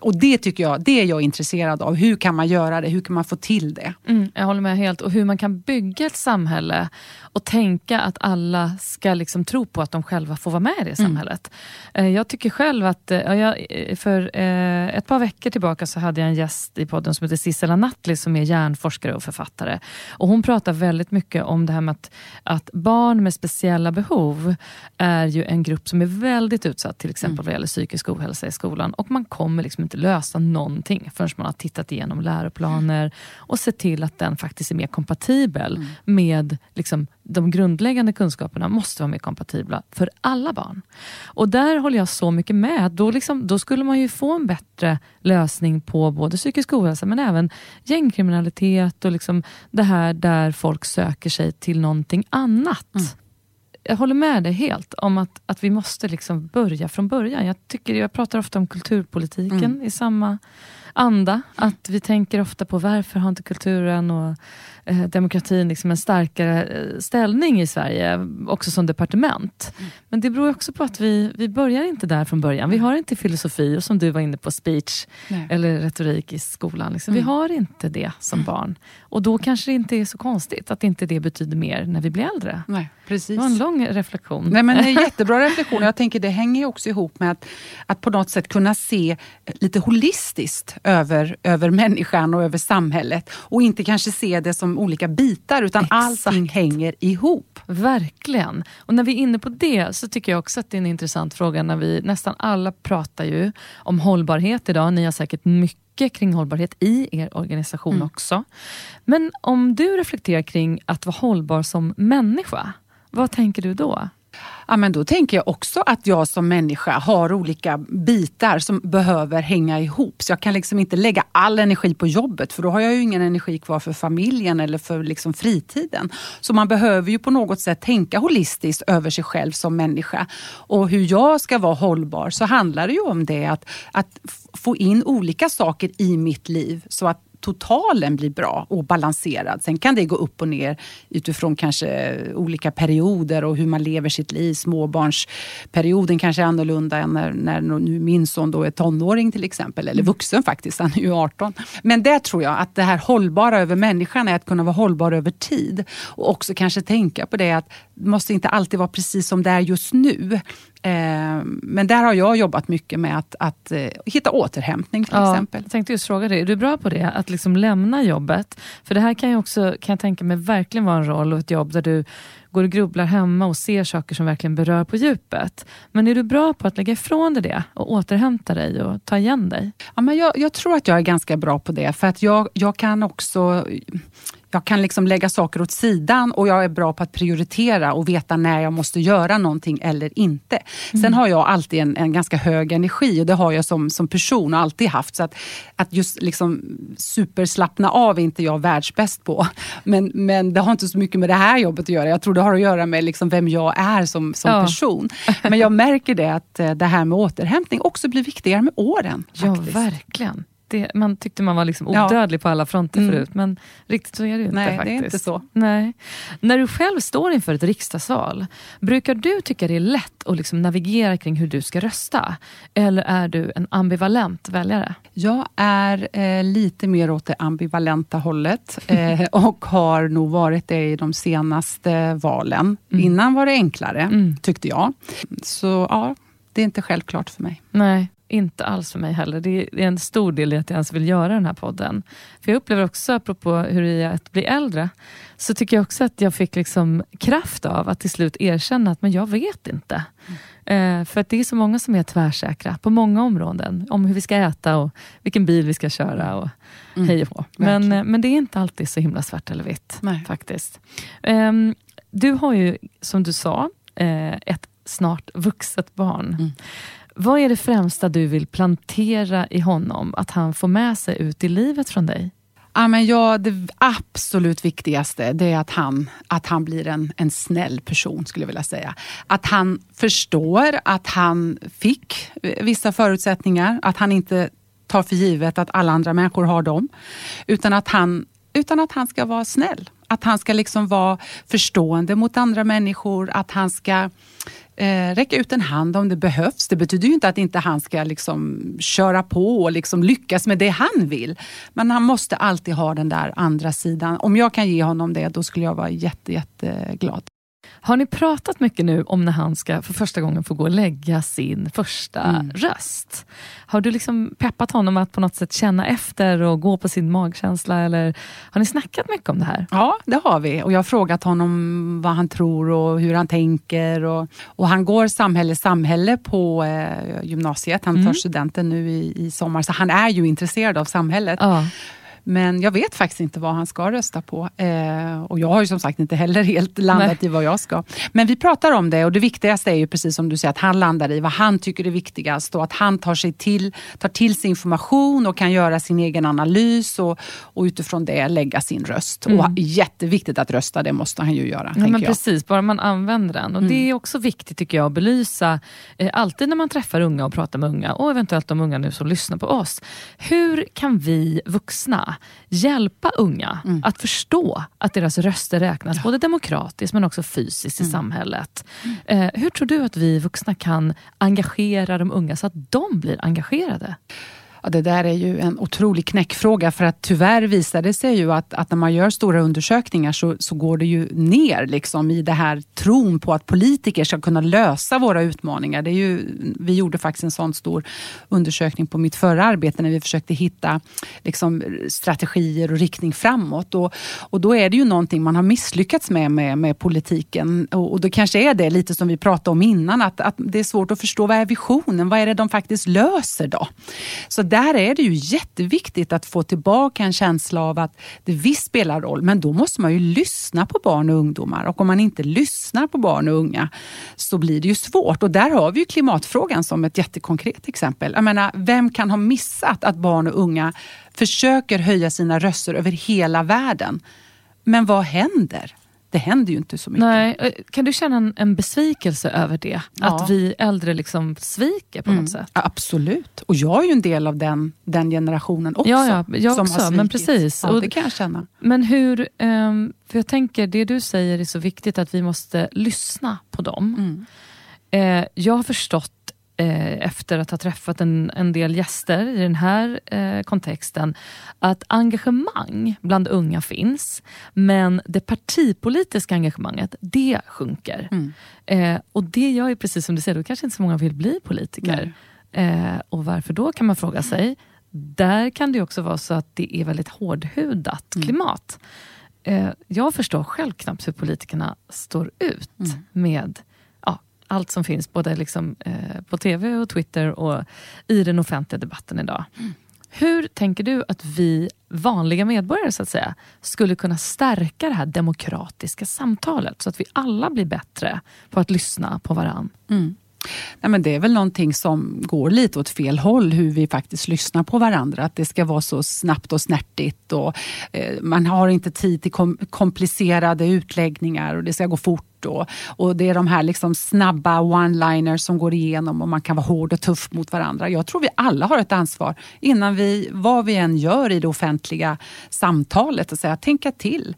och det tycker jag, det är jag intresserad av. Hur kan man göra det? Hur kan man få till det? Mm, jag håller med helt. Och hur man kan bygga ett samhälle och tänka att alla ska liksom tro på att de själva får vara med i det mm. samhället. Mm. Jag tycker själv att, eh, jag, för ett par veckor tillbaka så hade jag en gäst i podden som heter Sissela Nattli som är hjärnforskare och författare. Och Hon pratar väldigt mycket om det här med att, att barn med speciella behov är ju en grupp som är väldigt utsatt, till exempel mm. vad gäller psykisk ohälsa i skolan. Och man kommer liksom inte lösa någonting förrän man har tittat igenom läroplaner och sett till att den faktiskt är mer kompatibel mm. med liksom, de grundläggande kunskaperna måste vara mer kompatibla för alla barn. Och där håller jag så mycket med. Då, liksom, då skulle man ju få en bättre lösning på både psykisk ohälsa men även gängkriminalitet och liksom det här där folk söker sig till någonting annat. Mm. Jag håller med dig helt om att, att vi måste liksom börja från början. Jag, tycker, jag pratar ofta om kulturpolitiken mm. i samma anda. Att vi tänker ofta på varför har inte kulturen och eh, demokratin liksom en starkare eh, ställning i Sverige, också som departement. Mm. Men det beror också på att vi, vi börjar inte där från början. Vi har inte filosofi, och som du var inne på, speech Nej. eller retorik i skolan. Liksom. Mm. Vi har inte det som mm. barn. Och då kanske det inte är så konstigt att inte det betyder mer när vi blir äldre. Nej, precis. Det var en lång reflektion. Nej, men en jättebra reflektion. Jag tänker det hänger också ihop med att, att på något sätt kunna se lite holistiskt över, över människan och över samhället. Och inte kanske se det som olika bitar, utan Exakt. allting hänger ihop. Verkligen. Och när vi är inne på det så tycker jag också att det är en intressant fråga när vi nästan alla pratar ju om hållbarhet idag. Ni har säkert mycket kring hållbarhet i er organisation mm. också. Men om du reflekterar kring att vara hållbar som människa, vad tänker du då? Ja, men då tänker jag också att jag som människa har olika bitar som behöver hänga ihop. Så jag kan liksom inte lägga all energi på jobbet för då har jag ju ingen energi kvar för familjen eller för liksom fritiden. Så man behöver ju på något sätt tänka holistiskt över sig själv som människa. Och hur jag ska vara hållbar så handlar det ju om det att, att få in olika saker i mitt liv så att totalen blir bra och balanserad. Sen kan det gå upp och ner utifrån kanske olika perioder och hur man lever sitt liv. Småbarnsperioden kanske är annorlunda än när, när nu min son då är tonåring till exempel, eller vuxen faktiskt, han är ju 18. Men det tror jag att det här hållbara över människan är att kunna vara hållbar över tid. Och också kanske tänka på det att det måste inte alltid vara precis som det är just nu. Eh, men där har jag jobbat mycket med att, att eh, hitta återhämtning till Ja, exempel. jag tänkte just fråga dig, är du bra på det? Att liksom lämna jobbet? För det här kan ju också, kan jag tänka mig, verkligen vara en roll och ett jobb där du går och grubblar hemma och ser saker som verkligen berör på djupet. Men är du bra på att lägga ifrån dig det och återhämta dig och ta igen dig? Ja, men jag, jag tror att jag är ganska bra på det, för att jag, jag kan också jag kan liksom lägga saker åt sidan och jag är bra på att prioritera och veta när jag måste göra någonting eller inte. Mm. Sen har jag alltid en, en ganska hög energi och det har jag som, som person och alltid haft. Så att, att just liksom superslappna av är inte jag världsbäst på. Men, men det har inte så mycket med det här jobbet att göra. Jag tror det har att göra med liksom vem jag är som, som Ja. person. Men jag märker det att eh, det här med återhämtning också blir viktigare med åren. Ja, faktiskt. verkligen. Det, man tyckte man var liksom Ja. odödlig på alla fronter Mm. förut, men riktigt så är det ju inte Nej, det är faktiskt. inte så. Nej. När du själv står inför ett riksdagsval, brukar du tycka det är lätt att liksom navigera kring hur du ska rösta? Eller är du en ambivalent väljare? Jag är eh, lite mer åt det ambivalenta hållet eh, och har nog varit det i de senaste valen. Innan var det enklare, Mm. tyckte jag. Så ja, det är inte självklart för mig. Nej, inte alls för mig heller. Det är en stor del i att jag ens vill göra den här podden. För jag upplever också, apropå hur det är att bli äldre, så tycker jag också att jag fick liksom kraft av att till slut erkänna att men jag vet inte. Eh, för att det är så många som är tvärsäkra på många områden. Om hur vi ska äta och vilken bil vi ska köra och hej och. Men, eh, men det är inte alltid så himla svart eller vitt. Nej. faktiskt. Ehm, du har ju, som du sa, eh, ett snart vuxet barn. Mm. Vad är det främsta du vill plantera i honom, att han får med sig ut i livet från dig? Ja, men ja, det absolut viktigaste det är att han, att han blir en, en snäll person, skulle jag vilja säga. Att han förstår att han fick vissa förutsättningar, att han inte tar för givet att alla andra människor har dem. Utan att han, utan att han ska vara snäll. Att han ska liksom vara förstående mot andra människor, att han ska eh, räcka ut en hand om det behövs. Det betyder ju inte att inte han ska liksom köra på och liksom lyckas med det han vill. Men han måste alltid ha den där andra sidan. Om jag kan ge honom det, då skulle jag vara jätte, jätteglad. Har ni pratat mycket nu om när han ska för första gången få gå och lägga sin första Mm. röst? Har du liksom peppat honom att på något sätt känna efter och gå på sin magkänsla? Eller har ni snackat mycket om det här? Ja, det har vi. Och jag har frågat honom vad han tror och hur han tänker. Och, och han går samhälle samhälle på eh, gymnasiet. Han tar studenten nu i, i sommar, så han är ju intresserad av samhället. Ja. Men jag vet faktiskt inte vad han ska rösta på. Eh, och jag har ju som sagt inte heller helt landat Nej. i vad jag ska. Men vi pratar om det och det viktigaste är ju precis som du säger att han landar i vad han tycker är viktigast och att han tar, sig till, tar till sig information och kan göra sin egen analys och, och utifrån det lägga sin röst. Och jätteviktigt att rösta, det måste han ju göra. Ja, men jag. precis, bara man använder den. Och Det är också viktigt tycker jag att belysa, eh, alltid när man träffar unga och pratar med unga, och eventuellt de unga nu som lyssnar på oss. Hur kan vi vuxna hjälpa unga att förstå att deras röster räknas, både demokratiskt men också fysiskt i samhället? Eh, hur tror du att vi vuxna kan engagera de unga så att de blir engagerade? Ja, det där är ju en otrolig knäckfråga för att tyvärr visar det sig ju att, att när man gör stora undersökningar så, så går det ju ner liksom i det här tron på att politiker ska kunna lösa våra utmaningar. Det är ju, vi gjorde faktiskt en sån stor undersökning på mitt förra arbete när vi försökte hitta liksom, strategier och riktning framåt. Och, och då är det ju någonting man har misslyckats med med, med politiken. Och, och då kanske är det lite som vi pratade om innan, att, att det är svårt att förstå vad är visionen? Vad är det de faktiskt löser då? Så där är det ju jätteviktigt att få tillbaka en känsla av att det visst spelar roll, men då måste man ju lyssna på barn och ungdomar. Och om man inte lyssnar på barn och unga så blir det ju svårt. Och där har vi ju klimatfrågan som ett jättekonkret exempel. Jag menar, vem kan ha missat att barn och unga försöker höja sina röster över hela världen? Men vad händer? Det händer ju inte så mycket. Nej. Eh, kan du känna en, en besvikelse över det? Ja. Att vi äldre liksom sviker på Mm. något sätt? Absolut. Och jag är ju en del av den, den generationen också. Ja, ja, jag som har också, men svikit. precis. Ja, det kan jag känna. Men hur, ehm, för jag tänker det du säger är så viktigt att vi måste lyssna på dem. Mm. Eh, jag har förstått efter att ha träffat en, en del gäster i den här eh, kontexten att engagemang bland unga finns men det partipolitiska engagemanget det sjunker. Mm. Eh, och det gör ju precis som du säger, då kanske inte så många vill bli politiker. Eh, och varför då kan man fråga sig. Där kan det också vara så att det är väldigt hårdhudat Mm. klimat. Eh, jag förstår själv knappt hur politikerna står ut Mm. med allt som finns både liksom, eh, på tv och Twitter och i den offentliga debatten idag. Mm. Hur tänker du att vi vanliga medborgare så att säga, skulle kunna stärka det här demokratiska samtalet så att vi alla blir bättre på att lyssna på varandra? Mm. Nej, men det är väl någonting som går lite åt fel håll, hur vi faktiskt lyssnar på varandra. Att det ska vara så snabbt och snärtigt. Och, eh, man har inte tid till kom komplicerade utläggningar och det ska gå fort. Och, och Det är de här liksom snabba one-liners som går igenom och man kan vara hård och tuff mot varandra. Jag tror vi alla har ett ansvar innan vi, vad vi än gör i det offentliga samtalet, att säga tänka till.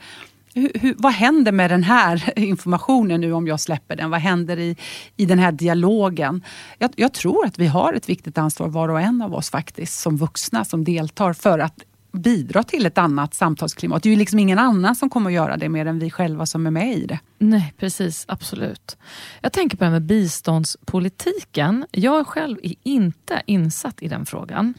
Hur, hur, vad händer med den här informationen nu om jag släpper den? Vad händer i, i den här dialogen? Jag, jag tror att vi har ett viktigt ansvar var och en av oss faktiskt som vuxna som deltar för att bidra till ett annat samtalsklimat. Det är ju liksom ingen annan som kommer att göra det mer än vi själva som är med i det. Nej, precis. Absolut. Jag tänker på det här med biståndspolitiken. Jag själv är inte insatt i den frågan.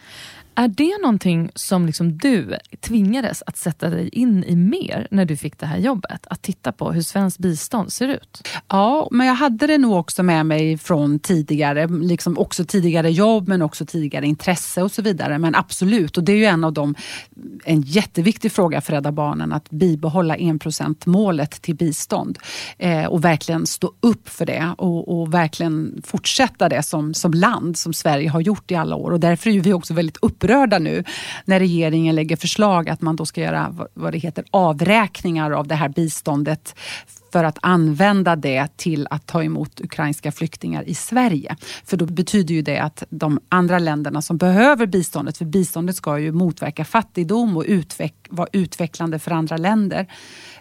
Är det någonting som liksom du tvingades att sätta dig in i mer när du fick det här jobbet? Att titta på hur svenskt bistånd ser ut? Ja, men jag hade det nog också med mig från tidigare, liksom också tidigare jobb men också tidigare intresse och så vidare. Men absolut, och det är ju en av de, en jätteviktig fråga för Rädda Barnen att bibehålla enprocentsmålet till bistånd eh, och verkligen stå upp för det och, och verkligen fortsätta det som, som land som Sverige har gjort i alla år. Och därför är vi också väldigt upprörda nu när regeringen lägger förslag att man då ska göra vad- det heter avräkningar av det här biståndet för att använda det till att ta emot ukrainska flyktingar i Sverige. För då betyder ju det att de andra länderna som behöver biståndet, för biståndet ska ju motverka fattigdom och utveck, vara utvecklande för andra länder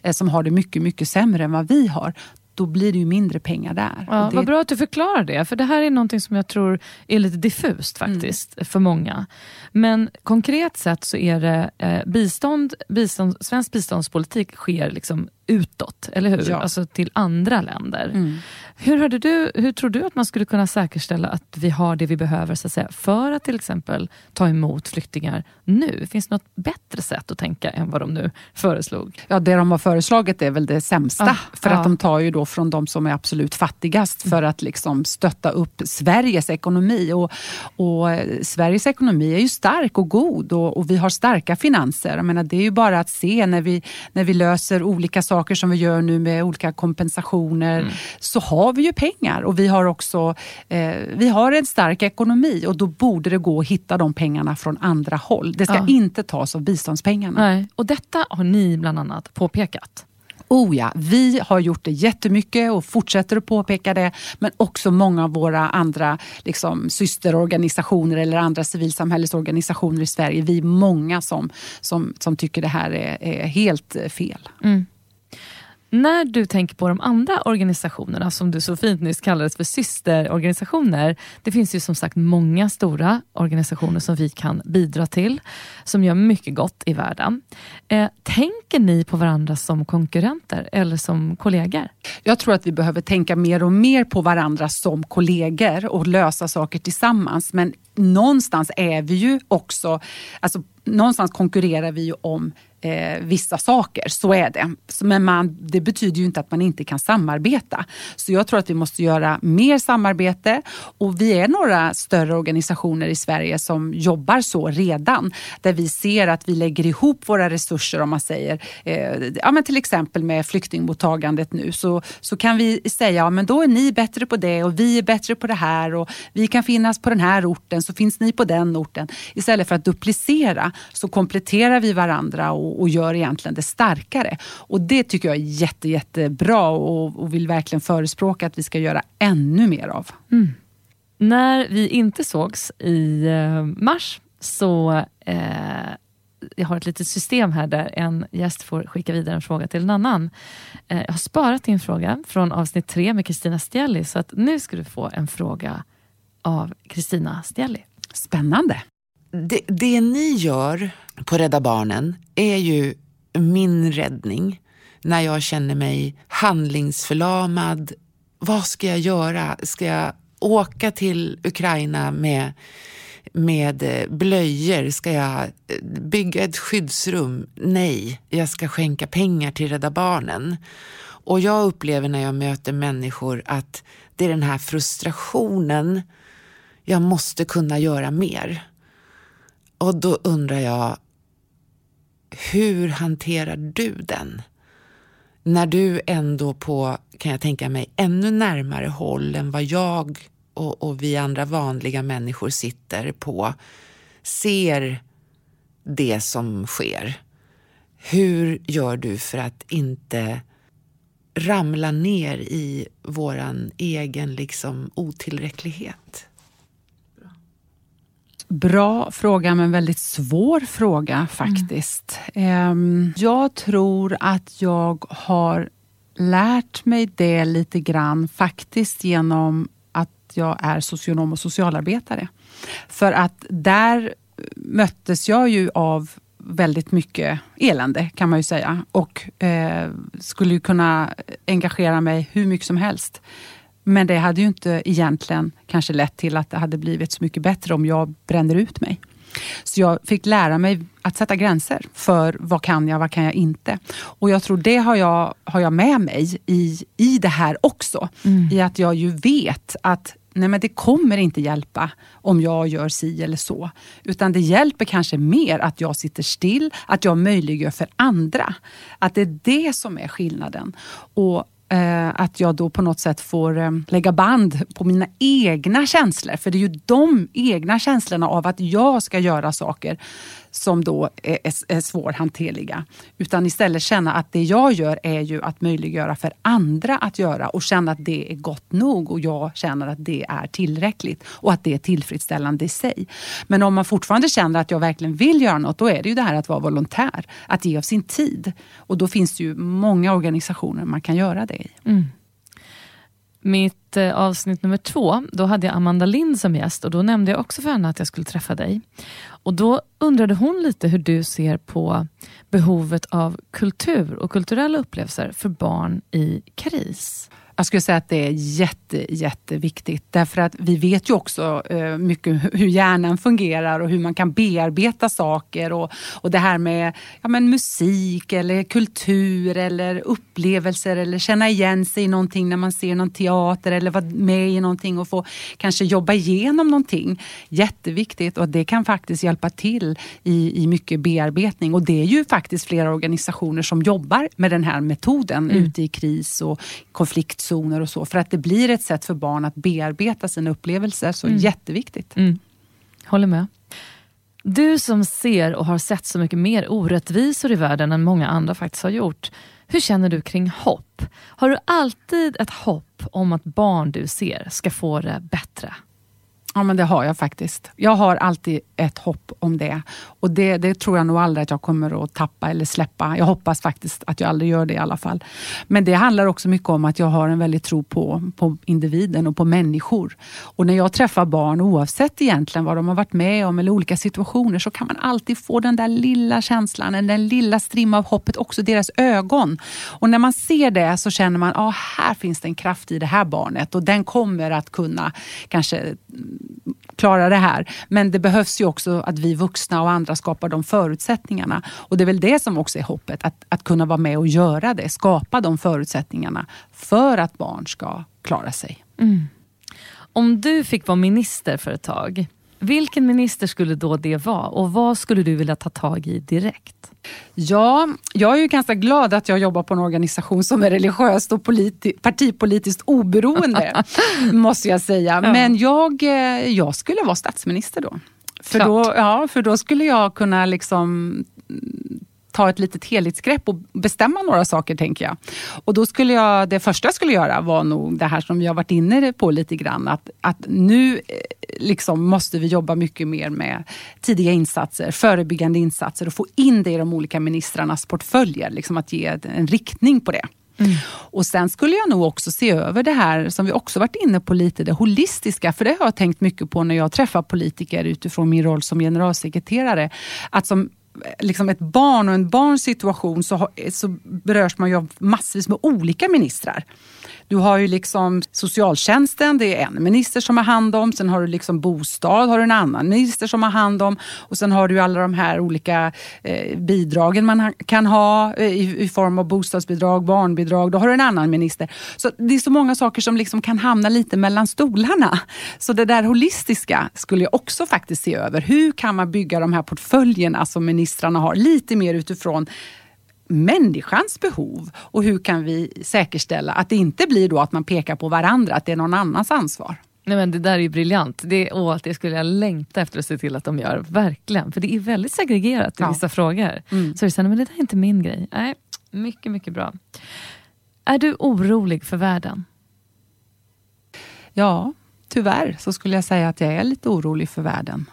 eh, som har det mycket, mycket sämre än vad vi har. Då blir det ju mindre pengar där. Ja, det, Vad bra att du förklarar det, för det här är någonting som jag tror är lite diffust faktiskt för många. Men konkret sett så är det eh, bistånd, bistånd, svensk biståndspolitik sker liksom utåt, eller hur? Ja. Alltså till andra länder. Mm. Hur, hade du, hur tror du att man skulle kunna säkerställa att vi har det vi behöver så att säga, för att till exempel ta emot flyktingar nu? Finns det något bättre sätt att tänka än vad de nu föreslog? Ja, det de har föreslagit är väl det sämsta. Ah, för ja. att de tar ju då från de som är absolut fattigast för att liksom stötta upp Sveriges ekonomi. Och, och eh, Sveriges ekonomi är ju stark och god och, och vi har starka finanser. Jag menar, det är ju bara att se när vi, när vi löser olika saker som vi gör nu med olika kompensationer så har vi ju pengar och vi har också eh, vi har en stark ekonomi och då borde det gå att hitta de pengarna från andra håll. Det ska Ja. inte tas av biståndspengarna. Nej. Och detta har ni bland annat påpekat. Oh ja, vi har gjort det jättemycket och fortsätter att påpeka det. Men också många av våra andra liksom, systerorganisationer eller andra civilsamhällesorganisationer i Sverige. Vi är många som, som, som tycker det här är, är helt fel. När du tänker på de andra organisationerna som du så fint nyss kallades för systerorganisationer. Det finns ju som sagt många stora organisationer som vi kan bidra till som gör mycket gott i världen. Eh, tänker ni på varandra som konkurrenter eller som kollegor? Jag tror att vi behöver tänka mer och mer på varandra som kollegor och lösa saker tillsammans. Men någonstans är vi ju också, alltså någonstans konkurrerar vi ju om eh, vissa saker, så är det. Så- Men man, det betyder ju inte att man inte kan samarbeta. Så jag tror att vi måste göra mer samarbete och vi är några större organisationer i Sverige som jobbar så redan. Där vi ser att vi lägger ihop våra resurser om man säger, eh, ja, men till exempel med flyktingmottagandet nu så, så kan vi säga, ja men då är ni bättre på det och vi är bättre på det här och vi kan finnas på den här orten så finns ni på den orten. Istället för att duplicera så kompletterar vi varandra och, och, och gör egentligen det starkare. Och det tycker jag är jätte, jättebra och, och vill verkligen förespråka att vi ska göra ännu mer av. Mm. När vi inte sågs i eh, mars så eh, jag har ett litet system här där en gäst får skicka vidare en fråga till en annan. Eh, jag har sparat din fråga från avsnitt tre med Kristina Stielli så att nu ska du få en fråga av Kristina Stielli. Spännande. Det, det ni gör på Rädda Barnen är ju min räddning när jag känner mig handlingsförlamad. Vad ska jag göra? Ska jag åka till Ukraina med, med eh, blöjor? Ska jag eh, bygga ett skyddsrum? Nej, jag ska skänka pengar till Rädda Barnen. Och jag upplever när jag möter människor att det är den här frustrationen. Jag måste kunna göra mer. Och då undrar jag, hur hanterar du den? När du ändå på, kan jag tänka mig, ännu närmare håll än vad jag och, och vi andra vanliga människor sitter på, ser det som sker. Hur gör du för att inte ramla ner i våran egen liksom otillräcklighet? Bra fråga, men väldigt svår fråga faktiskt. Mm. Jag tror att jag har lärt mig det lite grann faktiskt genom att jag är socionom och socialarbetare. För att där möttes jag ju av väldigt mycket elände kan man ju säga och eh, skulle ju kunna engagera mig hur mycket som helst. Men det hade ju inte egentligen kanske lett till att det hade blivit så mycket bättre om jag bränner ut mig. Så jag fick lära mig att sätta gränser för vad kan jag, vad kan jag inte. Och jag tror det har jag, har jag med mig i, i det här också. Mm. I att jag ju vet att nej men det kommer inte hjälpa om jag gör si eller så. Utan det hjälper kanske mer att jag sitter still, att jag möjliggör för andra. Att det är det som är skillnaden. Och Eh, att jag då på något sätt får eh, lägga band på mina egna känslor. För det är ju de egna känslorna av att jag ska göra saker som då är, är, är svårhanterliga. Utan istället känna att det jag gör är ju att möjliggöra för andra att göra och känna att det är gott nog och jag känner att det är tillräckligt och att det är tillfredsställande i sig. Men om man fortfarande känner att jag verkligen vill göra något, då är det ju det här att vara volontär. Att ge av sin tid. Och då finns det ju många organisationer man kan göra det i. Mm. Mitt eh, avsnitt nummer två, då hade jag Amanda Lind som gäst och då nämnde jag också för henne att jag skulle träffa dig. Och Då undrade hon lite hur du ser på behovet av kultur och kulturella upplevelser för barn i kris. Jag skulle säga att det är jätte, jätteviktigt. Därför att vi vet ju också eh, mycket hur hjärnan fungerar och hur man kan bearbeta saker. Och, och det här med ja, men musik eller kultur eller upplevelser eller känna igen sig i någonting när man ser någon teater eller vara med i någonting och få kanske jobba igenom någonting. Jätteviktigt och det kan faktiskt hjälpa till i, i mycket bearbetning. Och det är ju faktiskt flera organisationer som jobbar med den här metoden mm. ute i kris och konflikt konfliktzoner och så. För att det blir ett sätt för barn att bearbeta sina upplevelser. Så mm. jätteviktigt. Mm. Håller med. Du som ser och har sett så mycket mer orättvisor i världen än många andra faktiskt har gjort. Hur känner du kring hopp? Har du alltid ett hopp om att barn du ser ska få det bättre? Ja, men det har jag faktiskt. Jag har alltid ett hopp om det. Och det, det, tror jag nog aldrig att jag kommer att tappa eller släppa. Jag hoppas faktiskt att jag aldrig gör det i alla fall. Men det handlar också mycket om att jag har en väldig tro på, på individen och på människor. Och när jag träffar barn, oavsett egentligen vad de har varit med om eller olika situationer, så kan man alltid få den där lilla känslan, den lilla strimma av hoppet, också deras ögon. Och när man ser det så känner man, ah, här finns det en kraft i det här barnet och den kommer att kunna kanske klara det här. Men det behövs ju också att vi vuxna och andra skapar de förutsättningarna. Och det är väl det som också är hoppet, att, att kunna vara med och göra det. Skapa de förutsättningarna för att barn ska klara sig. Mm. Om du fick vara minister för ett tag, vilken minister skulle då det vara och vad skulle du vilja ta tag i direkt? Ja, jag är ju ganska glad att jag jobbar på en organisation som är religiöst och politi- partipolitiskt oberoende, måste jag säga. Ja. Men jag, eh, jag skulle vara statsminister då. För då, ja, för då skulle jag kunna liksom ta ett litet helhetsgrepp och bestämma några saker, tänker jag. Och då skulle jag, det första jag skulle göra var nog det här som vi har varit inne på lite grann, att, att nu eh, liksom måste vi jobba mycket mer med tidiga insatser, förebyggande insatser och få in det i de olika ministrarnas portföljer, liksom att ge en riktning på det. Mm. Och Sen skulle jag nog också se över det här som vi också varit inne på lite, det holistiska. För det har jag tänkt mycket på när jag träffar politiker utifrån min roll som generalsekreterare. Att som liksom ett barn och en barns situation så, så berörs man ju av massvis med olika ministrar. Du har ju liksom socialtjänsten, det är en minister som har hand om. Sen har du liksom bostad, har du en annan minister som har hand om. Och sen har du alla de här olika eh, bidragen man kan ha eh, i, i, form av bostadsbidrag, barnbidrag. Då har du en annan minister. Så Det är så många saker som liksom kan hamna lite mellan stolarna. Så det där holistiska skulle jag också faktiskt se över. Hur kan man bygga de här portföljerna som ministrarna har lite mer utifrån människans behov och hur kan vi säkerställa att det inte blir då att man pekar på varandra, att det är någon annans ansvar. Nej, men det där är ju briljant. Det, åh, det skulle jag längta efter att se till att de gör. Verkligen. För det är väldigt segregerat i ja. vissa frågor. Mm. Så det är men det där är inte min grej. Nej, mycket, mycket bra. Är du orolig för världen? Ja, tyvärr så skulle jag säga att jag är lite orolig för världen.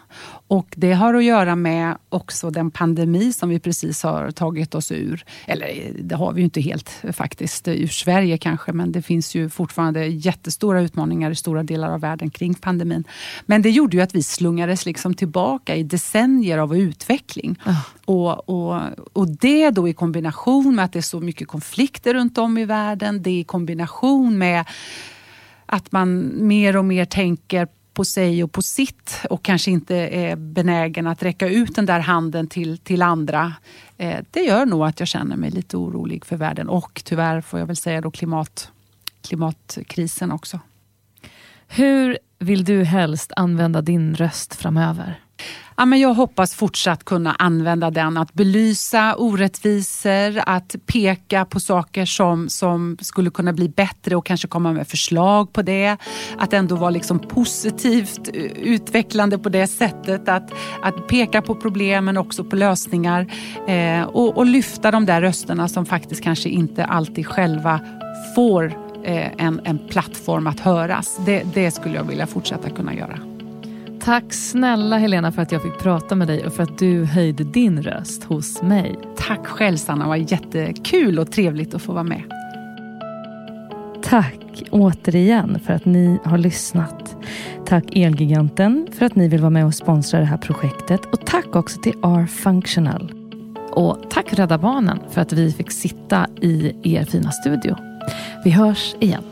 Och Det har att göra med också den pandemi som vi precis har tagit oss ur. Eller det har vi ju inte helt faktiskt ur Sverige kanske, men det finns ju fortfarande jättestora utmaningar i stora delar av världen kring pandemin. Men det gjorde ju att vi slungades liksom tillbaka i decennier av utveckling. Oh. Och, och, och det då i kombination med att det är så mycket konflikter runt om i världen, det i kombination med att man mer och mer tänker på sig och på sitt och kanske inte är benägen att räcka ut den där handen till, till andra. Eh, det gör nog att jag känner mig lite orolig för världen och tyvärr får jag väl säga då klimat, klimatkrisen också. Hur vill du helst använda din röst framöver? Ja, men jag hoppas fortsatt kunna använda den. Att belysa orättvisor, att peka på saker som, som skulle kunna bli bättre och kanske komma med förslag på det. Att ändå vara liksom positivt utvecklande på det sättet. Att, att peka på problemen också på lösningar. Eh, och, och lyfta de där rösterna som faktiskt kanske inte alltid själva får eh, en, en plattform att höras. Det, det skulle jag vilja fortsätta kunna göra. Tack snälla Helena för att jag fick prata med dig och för att du höjde din röst hos mig. Tack själv Sanna, det var jättekul och trevligt att få vara med. Tack återigen för att ni har lyssnat. Tack Elgiganten för att ni vill vara med och sponsra det här projektet och tack också till R-Functional. Och tack Rädda Barnen för att vi fick sitta i er fina studio. Vi hörs igen.